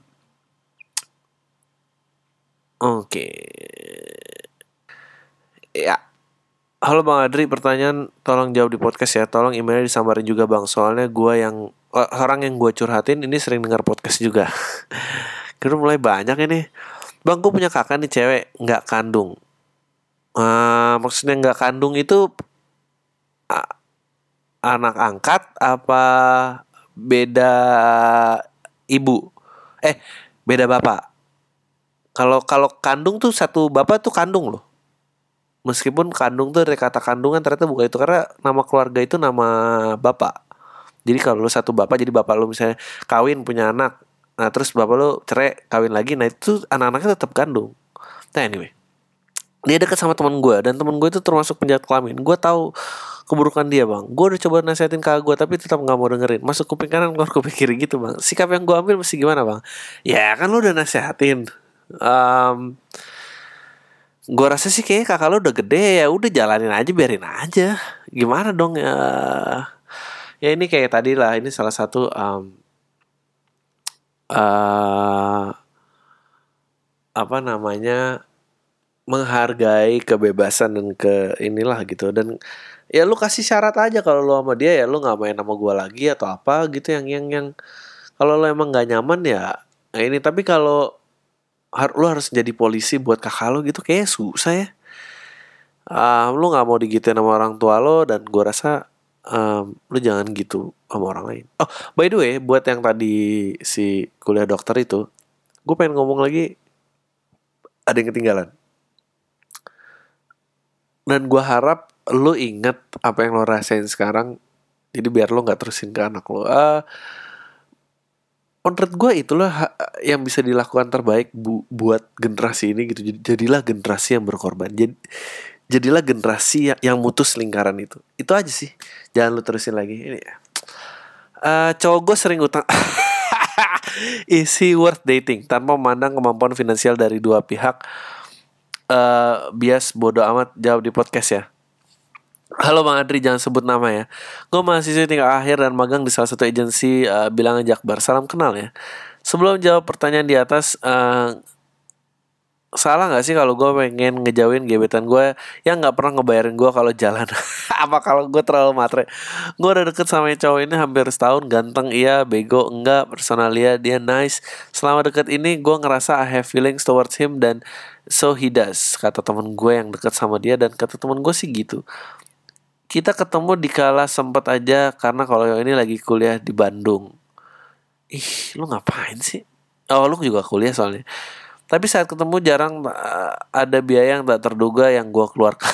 A: Oke. Ya. Halo Bang Adri, pertanyaan tolong jawab di podcast ya. Tolong emailnya disambarin juga Bang. Soalnya gua yang oh, orang yang gua curhatin ini sering dengar podcast juga. Kira mulai banyak ini. Bang, gue punya kakak nih cewek nggak kandung. Ah, maksudnya nggak kandung itu a- anak angkat apa beda ibu? Eh, beda bapak. Kalau kalau kandung tuh satu bapak tuh kandung loh meskipun kandung tuh dari kata kandungan ternyata bukan itu karena nama keluarga itu nama bapak jadi kalau lu satu bapak jadi bapak lu misalnya kawin punya anak nah terus bapak lu cerai kawin lagi. Nah itu anak-anaknya tetap kandung nah anyway. Dia dekat sama teman gue dan teman gue itu termasuk penjahat kelamin. Gue tahu keburukan dia bang. Gue udah coba nasihatin kakak gue tapi tetap nggak mau dengerin. Masuk kuping kanan keluar kuping kiri gitu bang. Sikap yang gue ambil mesti gimana bang? Ya kan lu udah nasihatin. Um, gue rasa sih kayaknya kakak lu udah gede. Ya udah jalanin aja biarin aja. Gimana dong ya? Ya ini kayak tadi lah. Ini salah satu um, uh, apa namanya menghargai kebebasan dan ke inilah gitu. Dan ya lu kasih syarat aja kalau lu sama dia ya lu nggak main sama gua lagi atau apa gitu. Yang yang yang kalau lu emang nggak nyaman ya nah ini. Tapi kalau har, lu harus jadi polisi buat kakak lu gitu kayak susah ya. Um, lu nggak mau digituin sama orang tua lo dan gua rasa um, lu jangan gitu sama orang lain. Oh by the way buat yang tadi si kuliah dokter itu gue pengen ngomong lagi ada yang ketinggalan. Dan gue harap lu inget apa yang lo rasain sekarang jadi biar lo nggak terusin ke anak lo uh, menurut gue itulah yang bisa dilakukan terbaik bu buat generasi ini gitu. Jadilah generasi yang berkorban. Jadi jadilah generasi yang, yang mutus lingkaran itu itu aja sih jangan lu terusin lagi ini uh, cowok gue sering utang isi worth dating tanpa memandang kemampuan finansial dari dua pihak uh, bias bodoh amat jawab di podcast ya. Halo Bang Adri, jangan sebut nama ya. Gue mahasiswa tingkat akhir dan magang di salah satu agensi uh, bilangan Jakbar. Salam kenal ya. Sebelum jawab pertanyaan di atas, uh, salah nggak sih kalau gue pengen ngejauhin gebetan gue yang nggak pernah ngebayarin gue kalau jalan? Apa kalau gue terlalu matre? Gue udah deket sama cowok ini hampir setahun ganteng iya bego enggak personalia dia nice. Selama deket ini gue ngerasa I have feelings towards him dan so he does kata temen gue yang deket sama dia dan kata temen gue sih gitu. Kita ketemu di kala sempet aja karena kalau ini lagi kuliah di Bandung. Ih lu ngapain sih? Oh lu juga kuliah soalnya tapi saat ketemu jarang uh, ada biaya yang tak terduga yang gue keluarkan.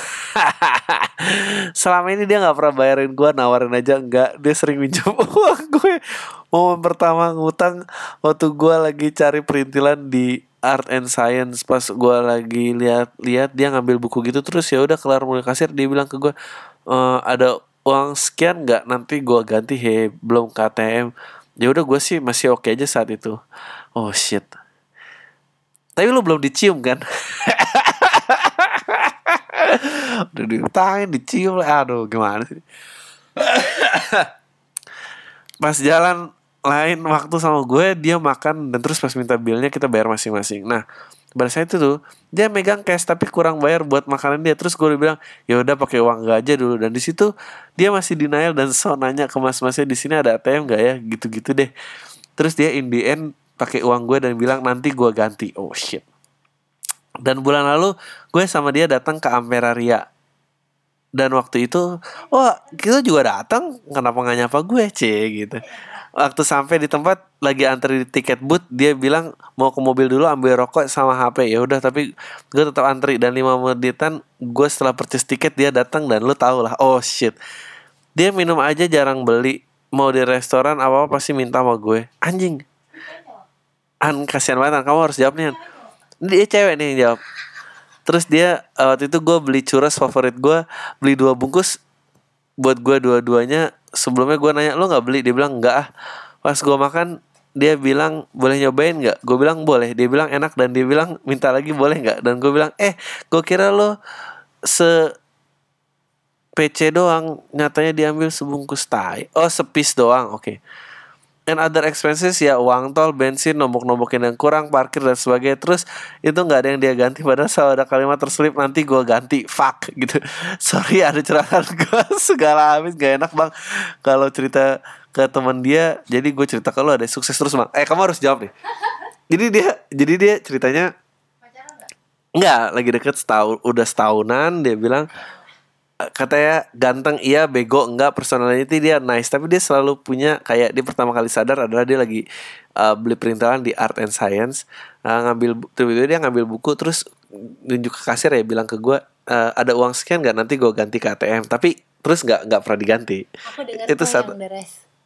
A: Selama ini dia nggak pernah bayarin gue, nawarin aja enggak. Dia sering minjem uang gue. Momen pertama ngutang waktu gue lagi cari perintilan di art and science pas gue lagi lihat-lihat dia ngambil buku gitu terus ya udah kelar mulai kasir dia bilang ke gue e, ada uang sekian nggak nanti gue ganti he belum KTM ya udah gue sih masih oke okay aja saat itu oh shit tapi lu belum dicium kan? Udah diutangin, dicium lah. Aduh, gimana sih? pas jalan lain waktu sama gue, dia makan dan terus pas minta bilnya kita bayar masing-masing. Nah, pada saat itu tuh dia megang cash tapi kurang bayar buat makanan dia terus gue bilang ya udah pakai uang gak aja dulu dan di situ dia masih denial dan so nanya ke mas-masnya di sini ada ATM gak ya gitu-gitu deh terus dia in the end pakai uang gue dan bilang nanti gue ganti. Oh shit. Dan bulan lalu gue sama dia datang ke Ampera Ria. Dan waktu itu wah kita juga datang. Kenapa nggak nyapa gue c? Gitu. Waktu sampai di tempat lagi antri di tiket booth dia bilang mau ke mobil dulu ambil rokok sama HP ya udah tapi gue tetap antri. Dan lima menitan gue setelah purchase tiket dia datang dan lu tau lah. Oh shit. Dia minum aja jarang beli. Mau di restoran apa apa pasti minta sama gue. Anjing An kasihan banget kamu harus jawab nih dia cewek nih yang jawab. Terus dia uh, waktu itu gue beli churros favorit gue beli dua bungkus buat gue dua-duanya. Sebelumnya gue nanya lo nggak beli? Dia bilang enggak ah. Pas gue makan dia bilang boleh nyobain nggak? Gue bilang boleh. Dia bilang enak. Dan dia bilang minta lagi boleh nggak? Dan gue bilang eh gue kira lo se PC doang. Nyatanya diambil sebungkus tai oh sepis doang oke. okay and other expenses ya uang tol, bensin, nombok-nombokin yang kurang, parkir dan sebagainya. Terus itu nggak ada yang dia ganti padahal selalu ada kalimat terselip nanti gue ganti fuck gitu. Sorry ada cerahan gue segala habis gak enak bang kalau cerita ke teman dia. Jadi gue cerita ke lo ada sukses terus bang. Eh kamu harus jawab nih. Jadi dia jadi dia ceritanya Enggak, lagi deket setahun, udah setahunan dia bilang katanya ganteng iya bego enggak personality dia nice. Tapi dia selalu punya kayak dia pertama kali sadar adalah dia lagi uh, beli perintilan di art and science uh, ngambil tiba dia ngambil buku terus nunjuk ke kasir ya bilang ke gue uh, ada uang sekian nggak? Nanti gue ganti ke ATM tapi terus nggak nggak pernah diganti. Itu satu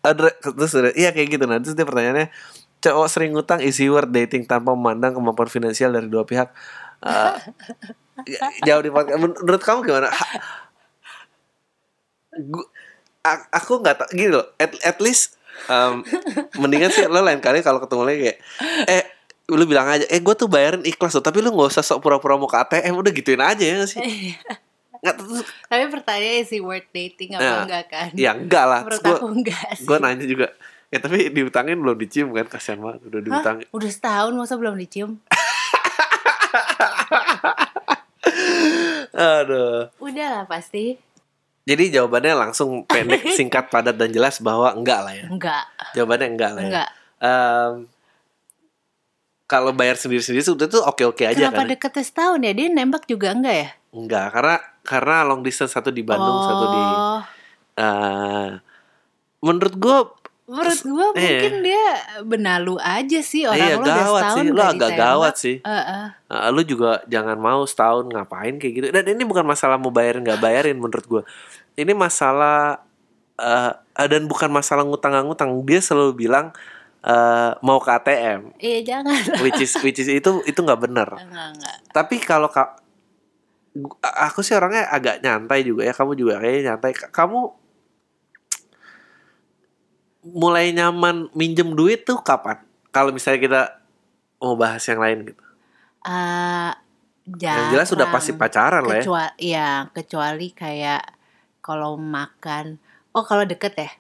A: ada terus iya kayak gitu. Nanti dia pertanyaannya cowok sering ngutang isi word dating tanpa memandang kemampuan finansial dari dua pihak. Uh, jauh di menurut kamu gimana gua, aku nggak tak gini loh at, at least um, mendingan sih lo lain kali kalau ketemu lagi kayak eh lu bilang aja eh gue tuh bayarin ikhlas loh tapi lu nggak usah sok pura-pura mau ke ATM udah gituin aja ya nggak sih nggak terus
B: Tapi pertanyaannya sih worth dating apa
A: Nah,
B: enggak kan?
A: ya enggak lah
B: Menurut
A: gue
B: aku enggak sih.
A: gue nanya juga ya tapi diutangin belum dicium kan kasihan banget udah
B: Hah?
A: diutangin
B: Udah setahun masa belum dicium?
A: aduh
B: Udah lah pasti.
A: Jadi jawabannya langsung pendek singkat padat dan jelas bahwa enggak lah ya
B: Enggak.
A: jawabannya enggak lah ya
B: Enggak.
A: Em, kalau bayar sendiri-sendiri sebetulnya tuh oke-oke aja
B: Kenapa
A: kan
B: deketnya setahun ya? Dia nembak juga enggak ya?
A: enggak karena karena long distance satu di Bandung satu di
B: Oh.
A: eh, menurut gue
B: Menurut gua
A: Iya.
B: mungkin dia benalu aja sih orang
A: iya
B: lo udah setahun
A: sih. Lo
B: nggak
A: agak gawat sih.
B: Heeh.
A: Eh, lu juga jangan mau setahun ngapain kayak gitu. Dan ini bukan masalah mau bayarin nggak bayarin menurut gue ini masalah eh eh, dan bukan masalah ngutang ngutang dia selalu bilang eh, mau ke ATM
B: Iya jangan.
A: which is which is itu itu nggak bener.
B: Enggak enggak.
A: tapi kalau aku sih orangnya agak nyantai juga ya. Kamu juga kayaknya nyantai. Ka- kamu mulai nyaman minjem duit tuh kapan? Kalau misalnya kita mau bahas yang lain gitu.
B: Eh,
A: yang jelas sudah pasti pacaran lah ya.
B: Kecuali ya kecuali kayak kalau makan oh kalau deket ya?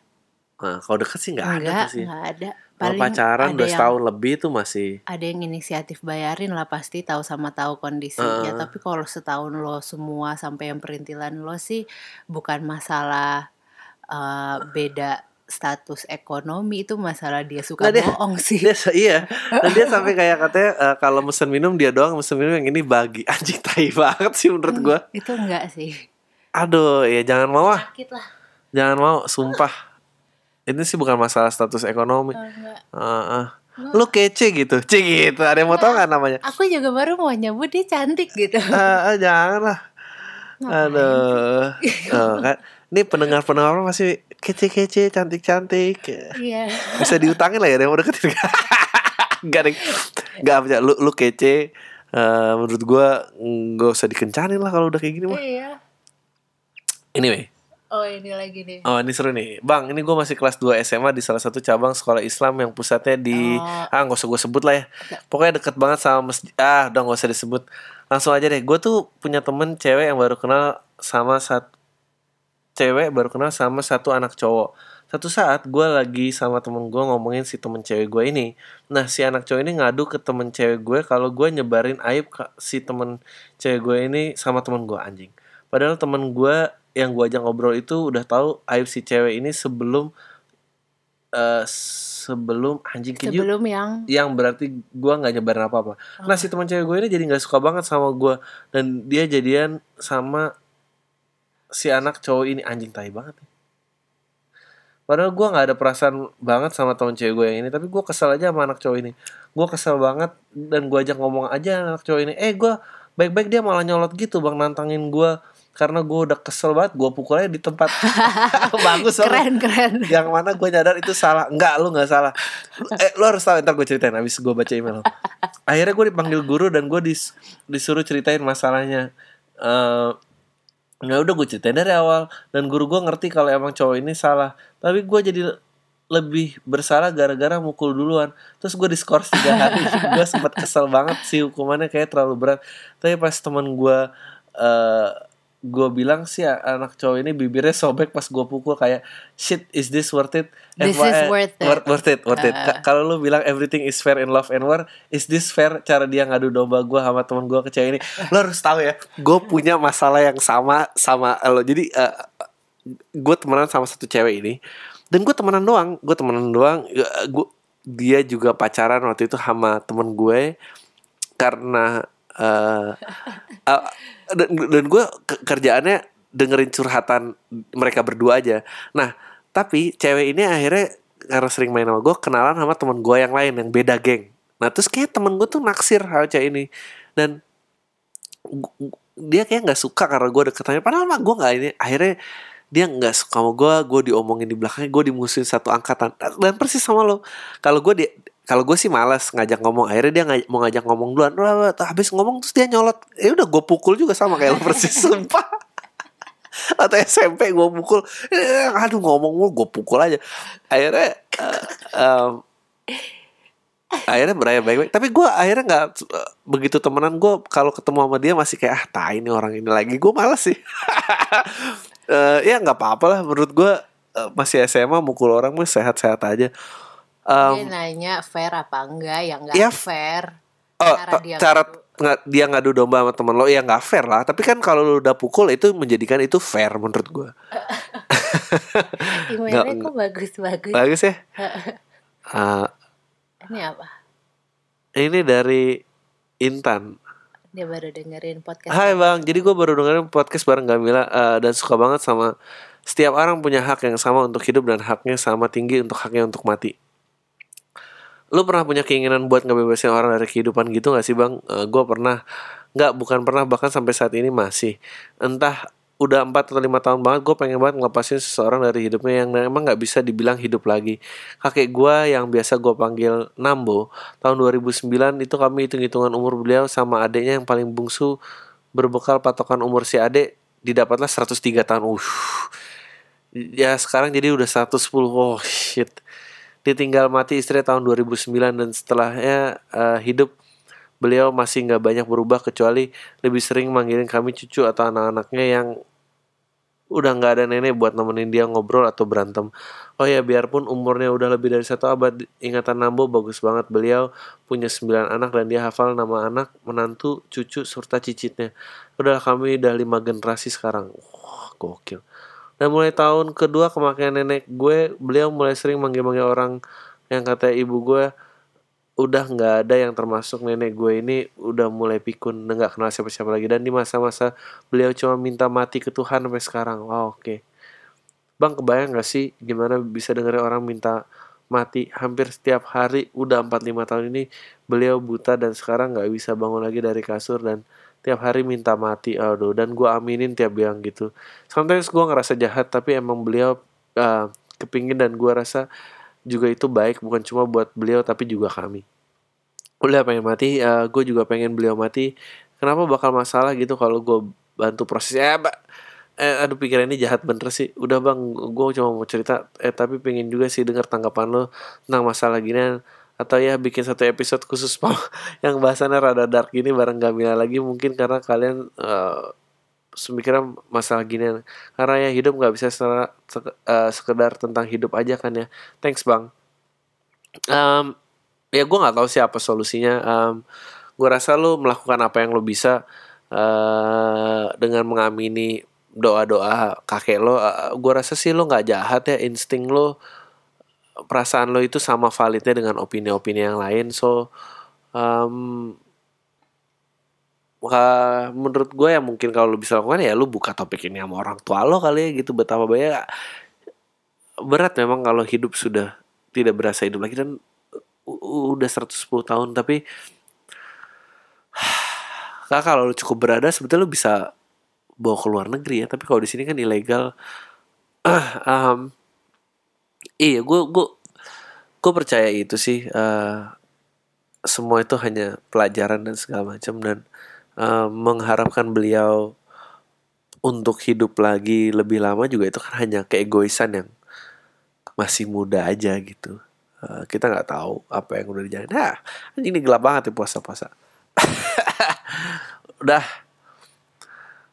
A: Nah, kalau deket sih nggak ada
B: enggak
A: tuh sih.
B: enggak ada.
A: Kalau pacaran udah
B: yang
A: setahun lebih tuh masih
B: ada yang inisiatif bayarin lah pasti tahu sama tahu kondisinya.
A: Heeh.
B: tapi kalau setahun lo semua sampai yang perintilan lo sih bukan masalah eh, beda status ekonomi itu masalah dia suka
A: Nggak, dia-
B: bohong sih
A: dia iya dan dia sampai kayak katanya eh, kalau mesen minum dia doang mesen minum yang ini bagi anjing tai banget sih menurut gua
B: itu enggak sih
A: aduh ya jangan mau ah
B: sakit lah
A: Jangan mau, sumpah. Ini sih bukan masalah status ekonomi.
B: Oh, enggak.
A: Heeh. Lu kece gitu, cik gitu. Ada yang mau tau gak namanya?
B: aku juga baru mau nyebut dia cantik gitu
A: Ah, ah, jangan lah. Aduh. Oh, kan. Ini pendengar-pendengar masih kece-kece, cantik-cantik.
B: iya
A: Bisa diutangin lah ya, yang mau deketin. Gak ada. Gak apa lu, lu kece. Eh, menurut gua nggak usah dikencanin lah kalau udah kayak gini mah.
B: iya
A: Anyway,
B: oh ini lagi nih
A: Oh ini seru nih Bang ini gue masih kelas 2 SMA Di salah satu cabang sekolah Islam Yang pusatnya di
B: Oh.
A: Ah gak usah gue sebut lah ya Pokoknya deket banget sama masjid Ah udah gak usah disebut Langsung aja deh Gue tuh punya temen cewek yang baru kenal Sama satu Cewek baru kenal sama satu anak cowok. Satu saat gue lagi sama temen gue Ngomongin si temen cewek gue ini. Nah si anak cowok ini ngadu ke temen cewek gue Kalau gue nyebarin aib ke si temen cewek gue ini Sama temen gue anjing. Padahal temen gue yang gue ajak ngobrol itu udah tahu aib si cewek ini sebelum eh sebelum anjing keju
B: sebelum yang
A: yang berarti gue nggak nyebarin apa apa. Nah si teman cewek gue ini jadi nggak suka banget sama gue dan dia jadian sama si anak cowok ini anjing tai banget. Padahal gue nggak ada perasaan banget sama teman cewek gue yang ini, tapi gue kesel aja sama anak cowok ini. Gue kesel banget dan gue ajak ngomong aja anak cowok ini, eh gue baik-baik dia malah nyolot gitu bang nantangin gue karena gue udah kesel banget gue pukul aja di tempat. Bagus soalnya
B: keren keren.
A: Yang mana gue nyadar itu salah. Enggak lu nggak salah. Eh lu harus tahu ntar gue ceritain abis gue baca email akhirnya gue dipanggil guru dan gue dis- disuruh ceritain masalahnya. Eh ya udah gue ceritain dari awal. Dan guru gue ngerti kalau emang cowok ini salah. Tapi gue jadi lebih bersalah gara-gara mukul duluan. Terus gue diskors tiga hari. Gue sempat kesel banget sih hukumannya kayak terlalu berat. Tapi pas teman gue eh gue bilang sih anak cowok ini bibirnya sobek pas gue pukul kayak shit is this worth it
B: This
A: FYI,
B: is worth it.
A: worth, worth it worth it
B: Uh.
A: Ka- kalau lu bilang everything is fair in love and war is this fair cara dia ngadu domba gue sama teman gue ke cewek ini lo harus tahu ya gue punya masalah yang sama sama lo jadi gue temenan sama satu cewek ini dan gue temenan doang gue temenan doang gue dia juga pacaran waktu itu sama temen gue karena eh eh, dan, dan gue ke- kerjaannya dengerin curhatan mereka berdua aja. Nah tapi cewek ini akhirnya karena sering main sama gue kenalan sama temen gue yang lain yang beda geng. Nah terus kayak temen gue tuh naksir sama cewek ini. Dan dia kayak nggak suka karena gue deketannya padahal mah gue nggak ini akhirnya dia nggak suka sama gue gue diomongin di belakangnya gue dimusuhin satu angkatan. Dan persis sama lo. Kalau gue di kalau gue sih malas ngajak ngomong akhirnya dia ngaj- mau ngajak ngomong duluan. Wah, wah, habis ngomong terus dia nyolot. Ya udah gue pukul juga sama kayak lo persis sumpah. Atau SMP gue pukul eh, aduh ngomong mulu gue pukul aja. Akhirnya eh, em, akhirnya berakhir baik-baik. Tapi gue akhirnya nggak begitu temenan gue kalau ketemu sama dia masih kayak ah tai ini orang ini lagi. Gue males sih. Eh, ya nggak apa-apa lah. Menurut gue masih SMA mukul orang mah sehat-sehat aja Em,
B: dia nanya fair apa enggak ya enggak
A: Ya,
B: fair
A: Oh,
B: cara dia
A: cara
B: ngadu.
A: dia ngadu domba sama temen lo ya nggak fair lah. Tapi kan kalau lo udah pukul itu menjadikan itu fair menurut gue. nggak-
B: kok bagus-bagus
A: Bagus ya. Ah,
B: ini apa
A: ini dari Intan.
B: dia baru dengerin podcast
A: Hai bang, jadi gue baru dengerin podcast bareng Gamila eh, dan suka banget sama setiap orang punya hak yang sama untuk hidup dan haknya sama tinggi untuk haknya untuk mati. Lu pernah punya keinginan buat ngebebasin orang dari kehidupan gitu gak sih bang? gue pernah, nggak bukan pernah bahkan sampai saat ini masih. Entah udah 4 atau lima tahun banget gue pengen banget ngelepasin seseorang dari hidupnya yang emang nggak bisa dibilang hidup lagi. Kakek gue yang biasa gue panggil Nambo tahun 2009 itu kami hitung-hitungan umur beliau sama adiknya yang paling bungsu berbekal patokan umur si adik didapatlah 103 tahun. Uh ya sekarang jadi udah 110 oh shit ditinggal mati istri tahun 2009 dan setelahnya eh, hidup beliau masih nggak banyak berubah kecuali lebih sering manggilin kami cucu atau anak-anaknya yang udah nggak ada nenek buat nemenin dia ngobrol atau berantem. Oh ya biarpun umurnya udah lebih dari satu abad, ingatan Nambo bagus banget. Beliau punya sembilan anak dan dia hafal nama anak, menantu, cucu, serta cicitnya. Udah kami udah lima generasi sekarang. Wah gokil. Dan mulai tahun kedua kematian nenek gue, beliau mulai sering manggil-manggil orang yang kata ibu gue udah nggak ada yang termasuk nenek gue ini udah mulai pikun nggak kenal siapa-siapa lagi. Dan di masa-masa beliau cuma minta mati ke Tuhan sampai sekarang. Wow oke. Bang kebayang nggak sih gimana bisa dengerin orang minta mati hampir setiap hari udah 4-5 tahun ini beliau buta dan sekarang nggak bisa bangun lagi dari kasur dan tiap hari minta mati. Aduh dan gue aminin tiap bilang gitu. Sometimes gue ngerasa jahat tapi emang beliau uh, kepingin dan gue rasa juga itu baik bukan cuma buat beliau tapi juga kami. Udah pengen mati gue juga pengen beliau mati. Kenapa bakal masalah gitu kalau gue bantu prosesnya eh, eh aduh pikiran ini jahat bener sih. Udah bang gue cuma mau cerita. Eh tapi pengen juga sih dengar tanggapan lo tentang masalah gini. Atau ya bikin satu episode khusus yang bahasannya rada dark gini bareng Gamila lagi. Mungkin karena kalian uh, semikiran masalah gini. Karena ya hidup nggak bisa secara, sek- eh, sekedar tentang hidup aja kan ya. Thanks bang. Em, ya gue nggak tahu sih apa solusinya. Em, gue rasa lo melakukan apa yang lo bisa eh dengan mengamini doa-doa kakek lo gue rasa sih lo nggak jahat ya insting lo perasaan lo itu sama validnya dengan opini-opini yang lain. So em, Wah, menurut gue ya mungkin kalau lu bisa lakukan ya lu buka topik ini sama orang tua lo kali ya gitu betapa banyak berat memang kalau hidup sudah tidak berasa hidup lagi dan udah 110 tahun tapi Kak, kalau lu cukup berada sebetulnya lu bisa bawa ke luar negeri ya tapi kalau di sini kan ilegal. Em, iya gue gue gue percaya itu sih eh, semua itu hanya pelajaran dan segala macam dan eh, mengharapkan beliau untuk hidup lagi lebih lama juga itu kan hanya keegoisan yang masih muda aja gitu. Eh, kita nggak tahu apa yang udah dijalani. Nah ini gelap banget ya puasa-puasa. Udah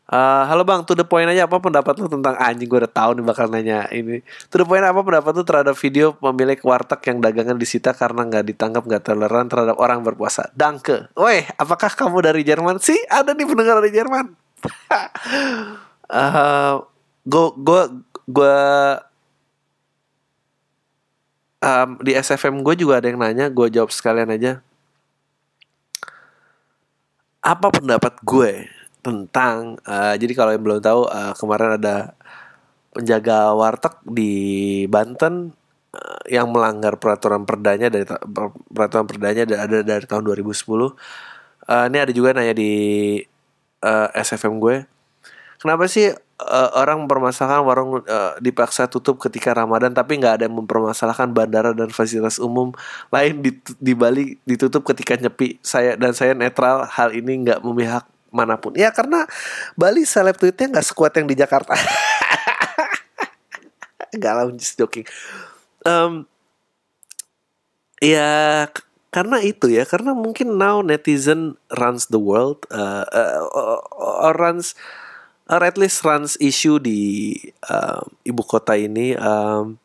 A: Eh, halo bang, to the point aja apa pendapat lu tentang anjing gue udah tahu nih bakal nanya ini. To the point apa pendapat lu terhadap video pemilik warteg yang dagangan disita karena nggak ditangkap nggak toleran terhadap orang berpuasa. Danke. Woi, apakah kamu dari Jerman sih? Ada nih pendengar dari Jerman. Gue gue gue em, di SFM gue juga ada yang nanya, gue jawab sekalian aja. Apa pendapat gue tentang eh, jadi kalau yang belum tahu eh, kemarin ada penjaga warteg di Banten eh, yang melanggar peraturan perdanya dari peraturan perdanya ada dari tahun 2010. Eh, ini ada juga nanya di eh, SFM gue. Kenapa sih eh, orang mempermasalahkan warung eh, dipaksa tutup ketika Ramadan tapi nggak ada yang mempermasalahkan bandara dan fasilitas umum lain di, di Bali ditutup ketika nyepi. Saya dan saya netral hal ini nggak memihak mana pun. Ya karena Bali seleb tweetnya nggak sekuat yang di Jakarta. Gak lah, just joking. Um, ya karena itu ya, karena mungkin now netizen runs the world, uh, uh, or runs, or at least runs issue di uh, ibu kota ini. Um,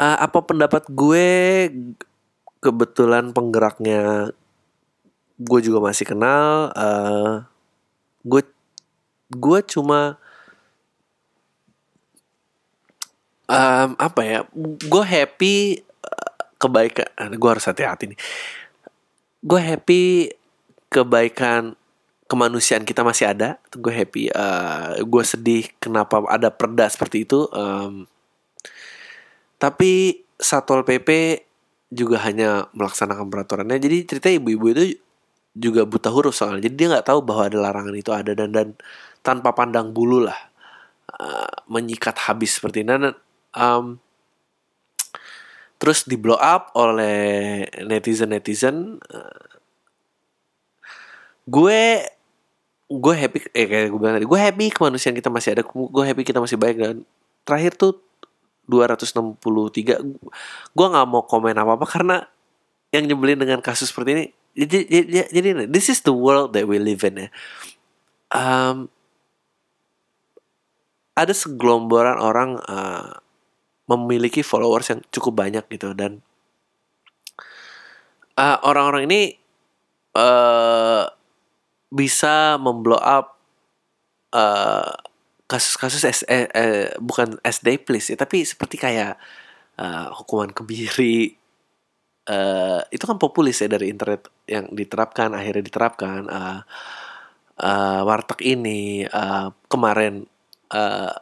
A: uh, apa pendapat gue kebetulan penggeraknya gue juga masih kenal uh, gue gue cuma um, apa ya gue happy uh, kebaikan gue harus hati-hati nih. Gue happy kebaikan kemanusiaan kita masih ada gue happy uh, gue sedih kenapa ada perda seperti itu um, tapi satpol pp juga hanya melaksanakan peraturannya. Jadi cerita ibu-ibu itu juga buta huruf soalnya. Jadi dia nggak tahu bahwa ada larangan itu ada dan dan tanpa pandang bulu lah uh, menyikat habis seperti ini. Dan um, terus di blow up oleh netizen netizen uh, gue gue happy eh kayak gue bilang tadi gue happy kemanusiaan kita masih ada gue happy kita masih baik. Dan terakhir tuh 263 gue nggak mau komen apa apa karena yang nyebelin dengan kasus seperti ini jadi, this is the world that we live in ya um, ada segelomboran orang uh, memiliki followers yang cukup banyak gitu dan orang orang-orang ini uh, bisa memblow up uh, kasus-kasus S eh, eh, bukan SD please ya tapi seperti kayak uh, hukuman kebiri uh, itu kan populis ya dari internet yang diterapkan akhirnya diterapkan uh, uh, warteg ini uh, kemarin uh,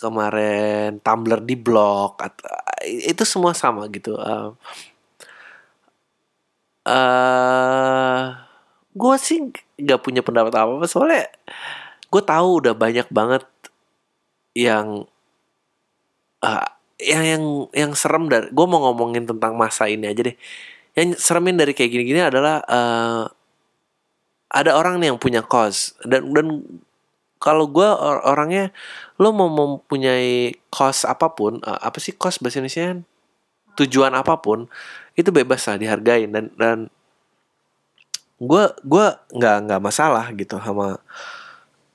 A: kemarin Tumblr di blog itu semua sama gitu uh, uh, gue sih nggak punya pendapat apa apa soalnya gue tahu udah banyak banget yang uh, yang yang yang serem dari gue mau ngomongin tentang masa ini aja deh. Yang seremin dari kayak gini-gini adalah uh, ada orang nih yang punya cause dan dan kalau gue or orangnya lo mau mempunyai cause apa pun uh, apa sih cause bahasa Indonesia? Tujuan apa pun itu bebas lah dihargain dan dan gue gue nggak nggak masalah gitu sama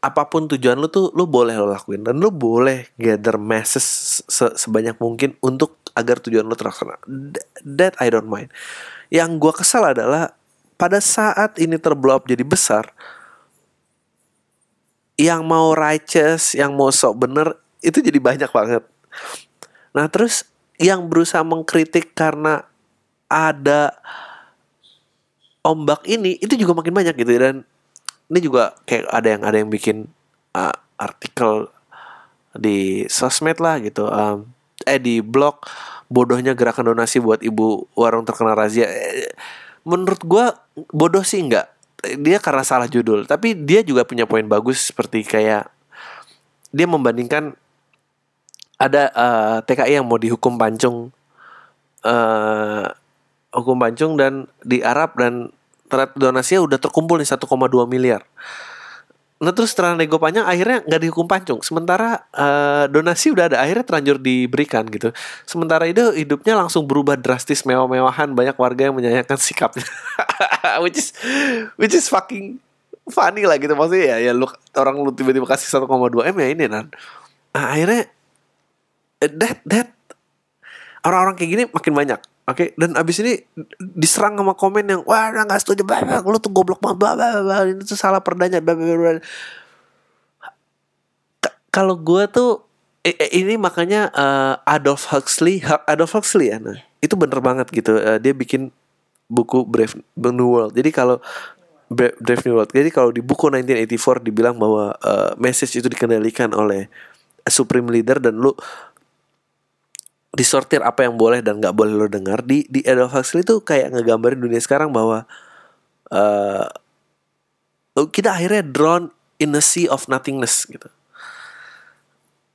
A: apa pun tujuan lu tuh lu boleh lo lakuin dan lu boleh gather masses se sebanyak mungkin untuk agar tujuan lu terlaksana. That I don't mind. Yang gua kesal adalah pada saat ini terblow jadi besar, yang mau righteous, yang mau sok bener itu jadi banyak banget. Nah terus yang berusaha mengkritik karena ada ombak ini itu juga makin banyak gitu dan ini juga kayak ada yang ada yang bikin uh, artikel di sosmed lah gitu um, eh di blog bodohnya gerakan donasi buat ibu warung terkena razia. Eh, menurut gue bodoh sih enggak dia karena salah judul tapi dia juga punya poin bagus seperti kayak dia membandingkan ada uh, TKI yang mau dihukum pancung uh, hukum pancung dan di Arab dan ternyata donasinya udah terkumpul nih 1,2 miliar. Nah terus setelah nego panjang akhirnya nggak dihukum pancung. Sementara uh, donasi udah ada akhirnya terlanjur diberikan gitu. Sementara itu hidupnya langsung berubah drastis mewah-mewahan banyak warga yang menyayangkan sikapnya. which is which is fucking funny lah gitu maksudnya ya ya lu orang lu tiba-tiba kasih 1,2 m ya ini nan. Nah, akhirnya eh, that that orang-orang kayak gini makin banyak Oke, okay? dan abis ini diserang sama komen yang wah nggak setuju, bah, lu tuh goblok banget, bah, bah, bah, ini tuh salah perdanya, bah, bah, bah. Kalau gue tuh ini makanya uh, Adolf Huxley, Adolf Huxley ya, nah itu bener banget gitu. Uh, dia bikin buku Brave New World. Jadi kalau Brave New World, jadi kalau di buku 1984 dibilang bahwa uh, message itu dikendalikan oleh supreme leader dan lu disortir apa yang boleh dan nggak boleh lo dengar di di Adolf Huxley itu kayak ngegambarin dunia sekarang bahwa uh, kita akhirnya drawn in a sea of nothingness gitu.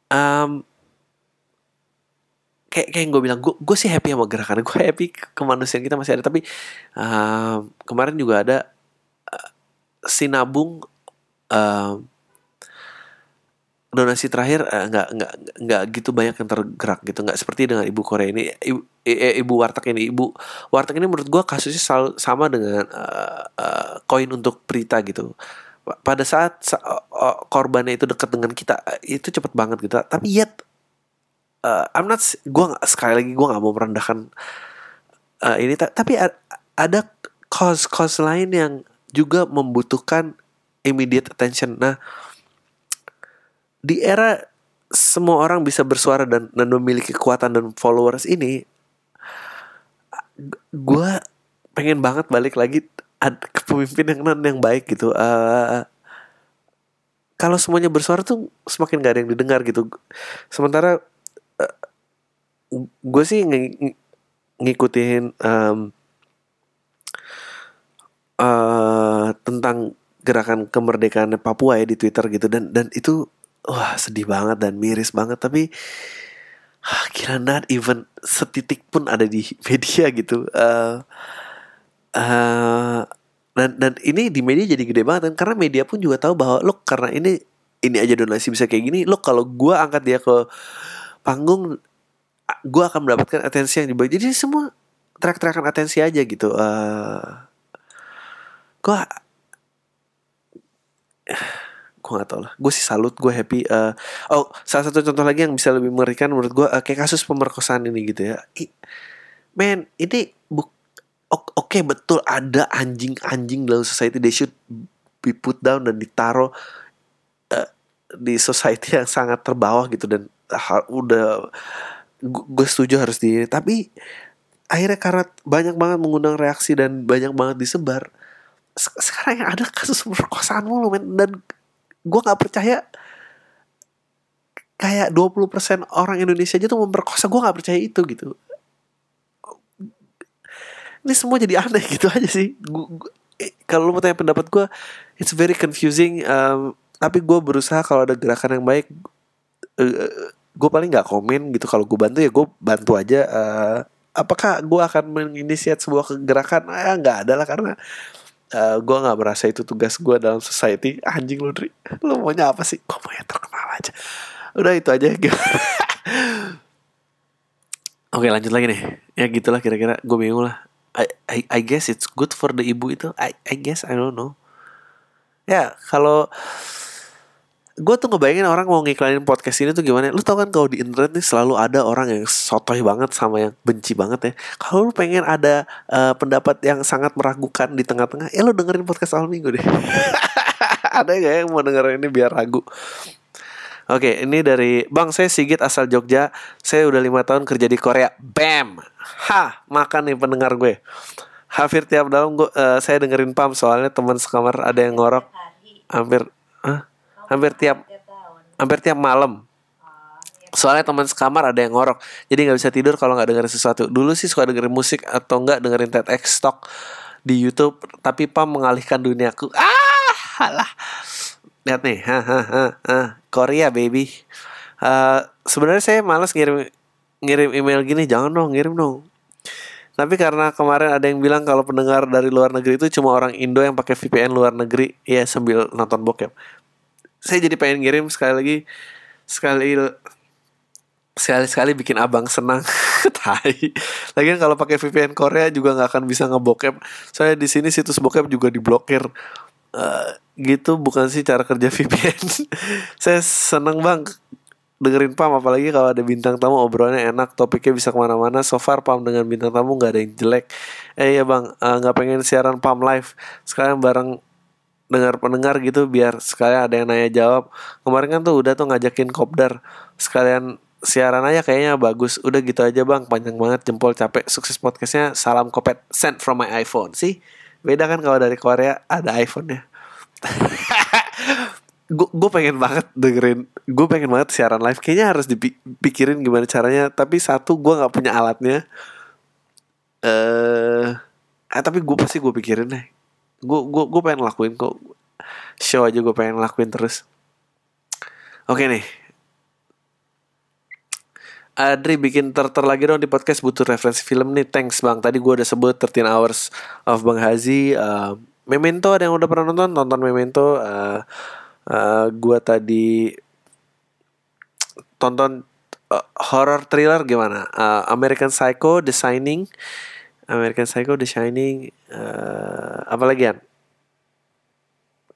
A: Um, kayak kayak gue bilang gue sih happy sama gerakan gue happy kemanusiaan kita masih ada tapi um, kemarin juga ada uh, sinabung uh, donasi terakhir uh, nggak nggak nggak gitu banyak yang tergerak gitu. Nggak seperti dengan ibu Korea ini. Ibu, eh, ibu warteg ini. Ibu warteg ini menurut gue kasusnya selalu sama dengan koin uh, uh, untuk Prita gitu. Pada saat uh, korbannya itu dekat dengan kita itu cepet banget gitu. Tapi yet uh, I'm not gue sekali lagi gue nggak mau merendahkan uh, ini. Tapi ada cause-cause lain yang juga membutuhkan immediate attention. Nah di era semua orang bisa bersuara dan, dan memiliki kekuatan dan followers ini gue pengen banget balik lagi ke pemimpin yang yang baik gitu. Uh, kalau semuanya bersuara tuh semakin gak ada yang didengar gitu. Sementara uh, gue sih ng ngikutin um, uh, tentang gerakan kemerdekaan Papua ya di Twitter gitu. Dan dan itu wah sedih banget dan miris banget tapi ah, kira not even setitik pun ada di media gitu. Uh, uh, dan dan ini di media jadi gede banget kan karena media pun juga tahu bahwa lo karena ini ini aja donasi bisa kayak gini lo kalau gue angkat dia ke panggung gue akan mendapatkan atensi yang dibagi jadi semua teriak-teriakan atensi aja gitu uh, eh, gue gue gak tau lah. Gue sih salut gue happy uh, oh salah satu contoh lagi yang bisa lebih mengerikan menurut gue uh, kayak kasus pemerkosaan ini gitu ya. I, man ini buk oke okay, betul ada anjing-anjing dalam society they should be put down dan ditaruh uh, di society yang sangat terbawah gitu dan uh, udah gue setuju harus di tapi akhirnya karena banyak banget mengundang reaksi dan banyak banget disebar sekarang yang ada kasus pemerkosaan mulu men. Dan gue nggak percaya kayak 20% orang Indonesia aja tuh memperkosa. Gue nggak percaya itu gitu. Ini semua jadi aneh gitu aja sih. Eh, kalau lu mau tanya pendapat gue it's very confusing um, tapi gue berusaha kalau ada gerakan yang baik uh, eh, gue paling nggak komen gitu. Kalau gue bantu ya gue bantu aja. Uh, apakah gue akan menginisiat sebuah gerakan ah nggak ada lah karena uh, eh, gue nggak merasa itu tugas gue dalam society. Anjing lu Dri lu maunya apa sih? Gue maunya terkenal aja. Udah itu aja. Oke lanjut lagi nih. Ya gitulah kira-kira. Gue bingung lah. I, I, I guess it's good for the ibu itu. I, I guess I don't know. Ya kalau gue tuh ngebayangin orang mau ngiklanin podcast ini tuh gimana lu tau kan kalau di internet nih selalu ada orang yang sotoy banget sama yang benci banget ya kalau lu pengen ada uh, pendapat yang sangat meragukan di tengah-tengah ya lu dengerin podcast awal minggu deh ada gak yang mau dengerin ini biar ragu Oke, ini dari Bang saya Sigit asal Jogja. Saya udah lima tahun kerja di Korea. Bam, ha, makan nih pendengar gue. Hampir tiap dalam gue, uh, saya dengerin Pam soalnya teman sekamar ada yang ngorok. Hampir, huh? Hampir tiap hampir tiap malam. Soalnya teman sekamar ada yang ngorok. Jadi nggak bisa tidur kalau nggak dengerin sesuatu. Dulu sih suka dengerin musik atau nggak dengerin TEDx Talk di YouTube tapi pam mengalihkan duniaku ah halah. Lihat nih. Ha ha ha, ha. Korea baby. Uh, sebenarnya saya malas ngirim ngirim email gini. Jangan dong ngirim dong. Tapi karena kemarin ada yang bilang kalau pendengar dari luar negeri itu cuma orang Indo yang pakai VPN luar negeri. Ya sambil nonton bokep saya jadi pengen ngirim sekali lagi sekali sekali sekali bikin abang senang. Tai. Lagian kalau pakai VPN Korea juga nggak akan bisa ngebokep. Saya di sini situs bokep juga diblokir. Uh, gitu bukan sih cara kerja VPN saya seneng bang. Dengerin Pam apalagi kalau ada bintang tamu obrolannya enak topiknya bisa ke mana-mana. So far Pam dengan bintang tamu nggak ada yang jelek. Eh ya bang. Eh, nggak uh, pengen siaran Pam live. Sekarang bareng dengar pendengar gitu biar sekalian ada yang nanya jawab. Kemarin kan tuh udah tuh ngajakin kopdar. Sekalian siaran aja kayaknya bagus. Udah gitu aja bang. Panjang banget jempol capek. Sukses podcastnya. Salam kopet. Send from my iPhone. Sih beda kan kalau dari Korea ada iPhone ya. Gue pengen banget dengerin. Gue pengen banget siaran live. Kayaknya harus dipikirin gimana caranya. Tapi satu gue nggak punya alatnya. Eh uh, tapi gue pasti gue pikirin deh gue gue gue pengen lakuin kok. Show aja gue pengen lakuin terus. Oke nih. Adri bikin ter, ter lagi dong di podcast butuh referensi film nih. Thanks bang. Tadi gue udah sebut 13 hours of bang Hazi. Uh, Memento ada yang udah pernah nonton? Nonton Memento. Uh, uh, gua tadi tonton uh, horror thriller gimana? Uh, American Psycho The Shining American Psycho The Shining uh, apa lagi kan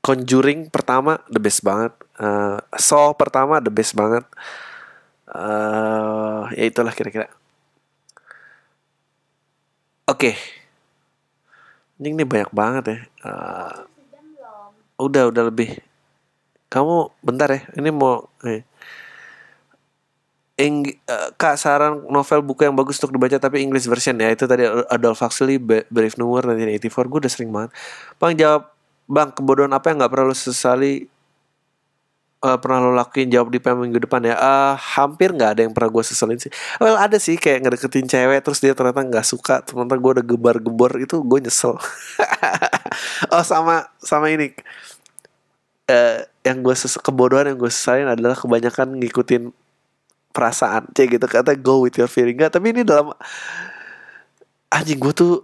A: Conjuring pertama the best banget. Uh, Saw pertama the best banget. Uh, ya itulah kira-kira. Oke. Okay. ini banyak banget ya. Uh, udah udah lebih. Kamu bentar ya ini mau eh. Eng, uh, kak saran novel buku yang bagus untuk dibaca tapi English version ya. Itu tadi Adolf Huxley Brave New World 1984 gue udah sering banget. Bang jawab bang kebodohan apa yang nggak pernah lo sesali uh, pernah lo lakuin? Jawab di PM minggu depan ya. Uh, hampir nggak ada yang pernah gue seselin sih. Well ada sih kayak ngedeketin cewek terus dia ternyata nggak suka ternyata gue udah gebar-gebor itu gue nyesel. Oh sama sama ini. Uh, yang gue kebodohan yang gue sesalin adalah kebanyakan ngikutin perasaan cek gitu kata go with your feeling. Gak tapi ini dalam anjing gue tuh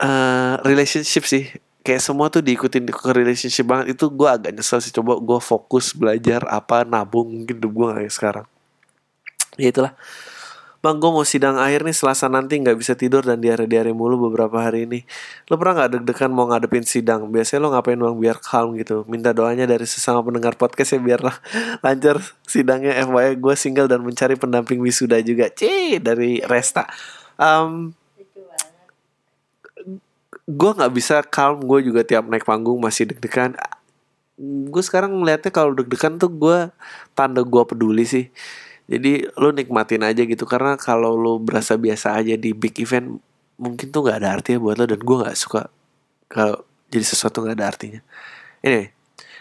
A: uh, relationship sih. Kayak semua tuh diikutin ke relationship banget. Itu gue agak nyesel sih. Coba gue fokus belajar apa nabung mungkin gue gak sekarang. Ya itulah Bang, gue mau sidang akhir nih selasa nanti nggak bisa tidur dan diare-diare mulu beberapa hari ini. Lo pernah nggak deg-degan mau ngadepin sidang? Biasanya lo ngapain bang biar calm gitu? Minta doanya dari sesama pendengar podcast ya biar lancar sidangnya. FYI gue single dan mencari pendamping wisuda juga. Cih, dari Resta. Um, gue nggak bisa calm. Gue juga tiap naik panggung masih deg-degan. Gue sekarang ngeliatnya kalau deg-degan tuh gue tanda gue peduli sih jadi lo nikmatin aja gitu karena kalau lo berasa biasa aja di big event mungkin tuh nggak ada artinya buat lo dan gue nggak suka kalau jadi sesuatu nggak ada artinya. Ini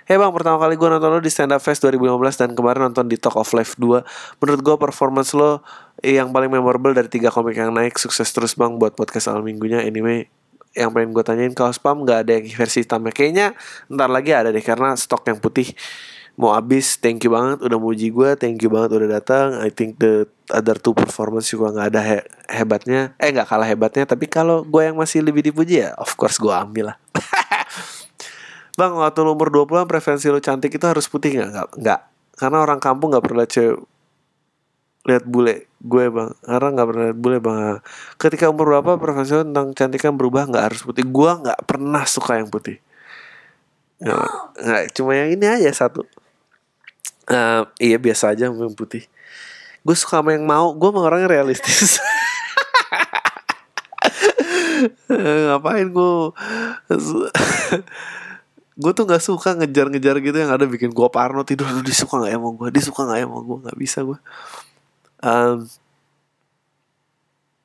A: Hey bang, pertama kali gue nonton lo di Stand Up Fest 2015 dan kemarin nonton di Talk of Life 2 Menurut gue performance lo yang paling memorable dari tiga komik yang naik Sukses terus bang buat podcast awal minggunya. Anyway, yang pengen gue tanyain kalau spam gak ada yang versi hitamnya Kayaknya ntar lagi ada deh karena stok yang putih mau habis thank you banget udah muji gue thank you banget udah datang. I think the other two performance juga nggak ada he hebatnya. Eh nggak kalah hebatnya tapi kalau gue yang masih lebih dipuji ya of course gue ambil lah. Bang waktu lu umur 20 preferensi lu cantik itu harus putih nggak? Nggak nggak. Karena orang kampung nggak pernah cewek lihat bule gue bang. Karena nggak pernah lihat bule bang. Ketika umur berapa preferensi tentang cantikan berubah nggak harus putih? Gue nggak pernah suka yang putih. Nggak. Cuma yang ini aja satu uh, iya biasa aja yang putih. Gue suka sama yang mau gue mau orangnya realistis. Ngapain gue gue tuh nggak suka ngejar-ngejar gitu yang ada bikin gue parno tidur lu disuka nggak ya mau gue disuka nggak ya mau gue nggak bisa gue um,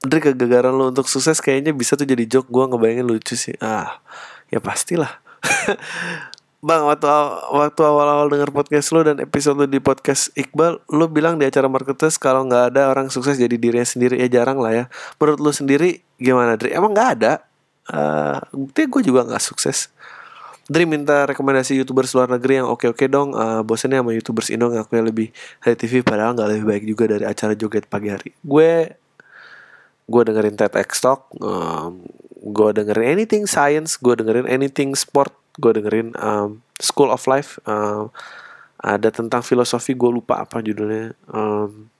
A: dari kegagalan lo untuk sukses kayaknya bisa tuh jadi joke gue ngebayangin lucu sih. Ah ya pastilah Bang, waktu waktu awal-awal denger podcast lo dan episode lo di podcast Iqbal, lo bilang di acara marketers kalau nggak ada orang sukses jadi dirinya sendiri ya jarang lah ya. Menurut lo sendiri gimana, Dri? Emang nggak ada? Uh, bukti gue juga nggak sukses. Dri minta rekomendasi youtubers luar negeri yang oke-oke dong. Uh, bosannya sama youtubers Indo ngaku lebih high TV padahal nggak lebih baik juga dari acara joget pagi hari. Gue gue dengerin TEDx Talk, um, gue dengerin anything science, gue dengerin anything sport, gue dengerin um, School of Life um, ada tentang filosofi gue lupa apa judulnya um,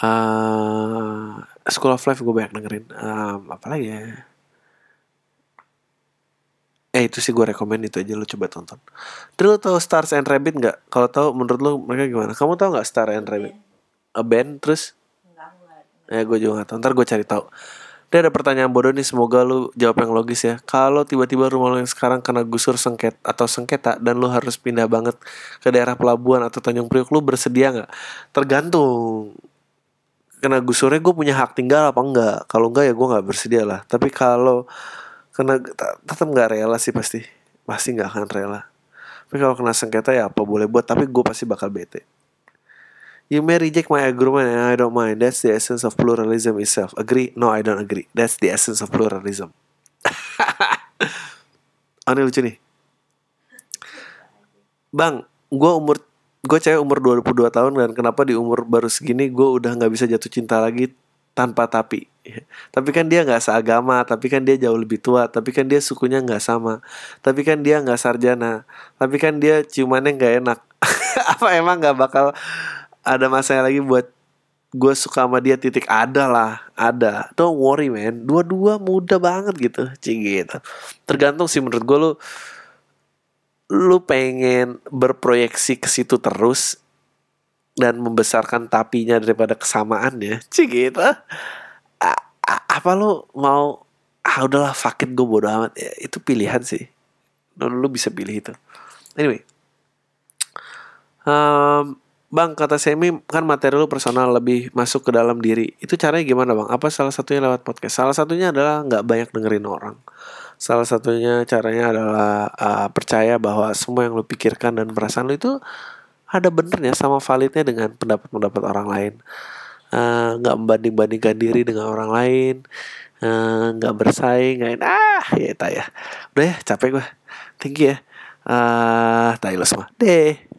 A: uh, School of Life gue banyak dengerin um, apa lagi ya? Eh itu sih gue rekomend itu aja lo coba tonton. Terus lo tau Stars and Rabbit nggak? Kalau tau menurut lo mereka gimana? Kamu tau nggak Stars and Rabbit? A band terus? Ya gue juga nggak tau. Ntar gue cari tau dia ada pertanyaan bodoh nih, semoga lu jawab yang logis ya. Kalau tiba-tiba rumah lu yang sekarang kena gusur sengket atau sengketa dan lu harus pindah banget ke daerah pelabuhan atau Tanjung Priok, lu bersedia nggak? Tergantung. Kena gusurnya gue punya hak tinggal apa enggak? Kalau enggak ya gue nggak bersedia lah. Tapi kalau kena tetap nggak rela sih pasti, pasti nggak akan rela. Tapi kalau kena sengketa ya apa boleh buat, tapi gue pasti bakal bete. You may reject my argument and I don't mind. That's the essence of pluralism itself. Agree? No, I don't agree. That's the essence of pluralism. Ini lucu nih. Bang, gue umur gue cewek umur 22 tahun dan kenapa di umur baru segini gue udah nggak bisa jatuh cinta lagi tanpa tapi. Tapi kan dia nggak seagama, tapi kan dia jauh lebih tua, tapi kan dia sukunya nggak sama, tapi kan dia nggak sarjana, tapi kan dia ciumannya nggak enak. Apa emang nggak bakal ada masanya lagi buat gue suka sama dia titik ada lah ada. Don't worry man. Dua-dua muda banget gitu cing gitu. Tergantung sih menurut gue lu lu pengen berproyeksi ke situ terus dan membesarkan tapinya daripada kesamaannya cing gitu. A- a- apa lu mau ah udahlah fuck it gue bodo amat. Ya, itu pilihan sih. Lu bisa pilih itu. Anyway. Um, Bang, kata Semi kan materi lu personal lebih masuk ke dalam diri. Itu caranya gimana bang? Apa salah satunya lewat podcast? Salah satunya adalah nggak banyak dengerin orang. Salah satunya caranya adalah uh, percaya bahwa semua yang lu pikirkan dan perasaan lu itu ada benernya sama validnya dengan pendapat-pendapat orang lain. Uh, nggak membanding-bandingkan diri dengan orang lain. Uh, nggak bersaing, nggak ah ya ya. Udah ya, capek gue. Thank you ya. Uh, tayo semua. Deh.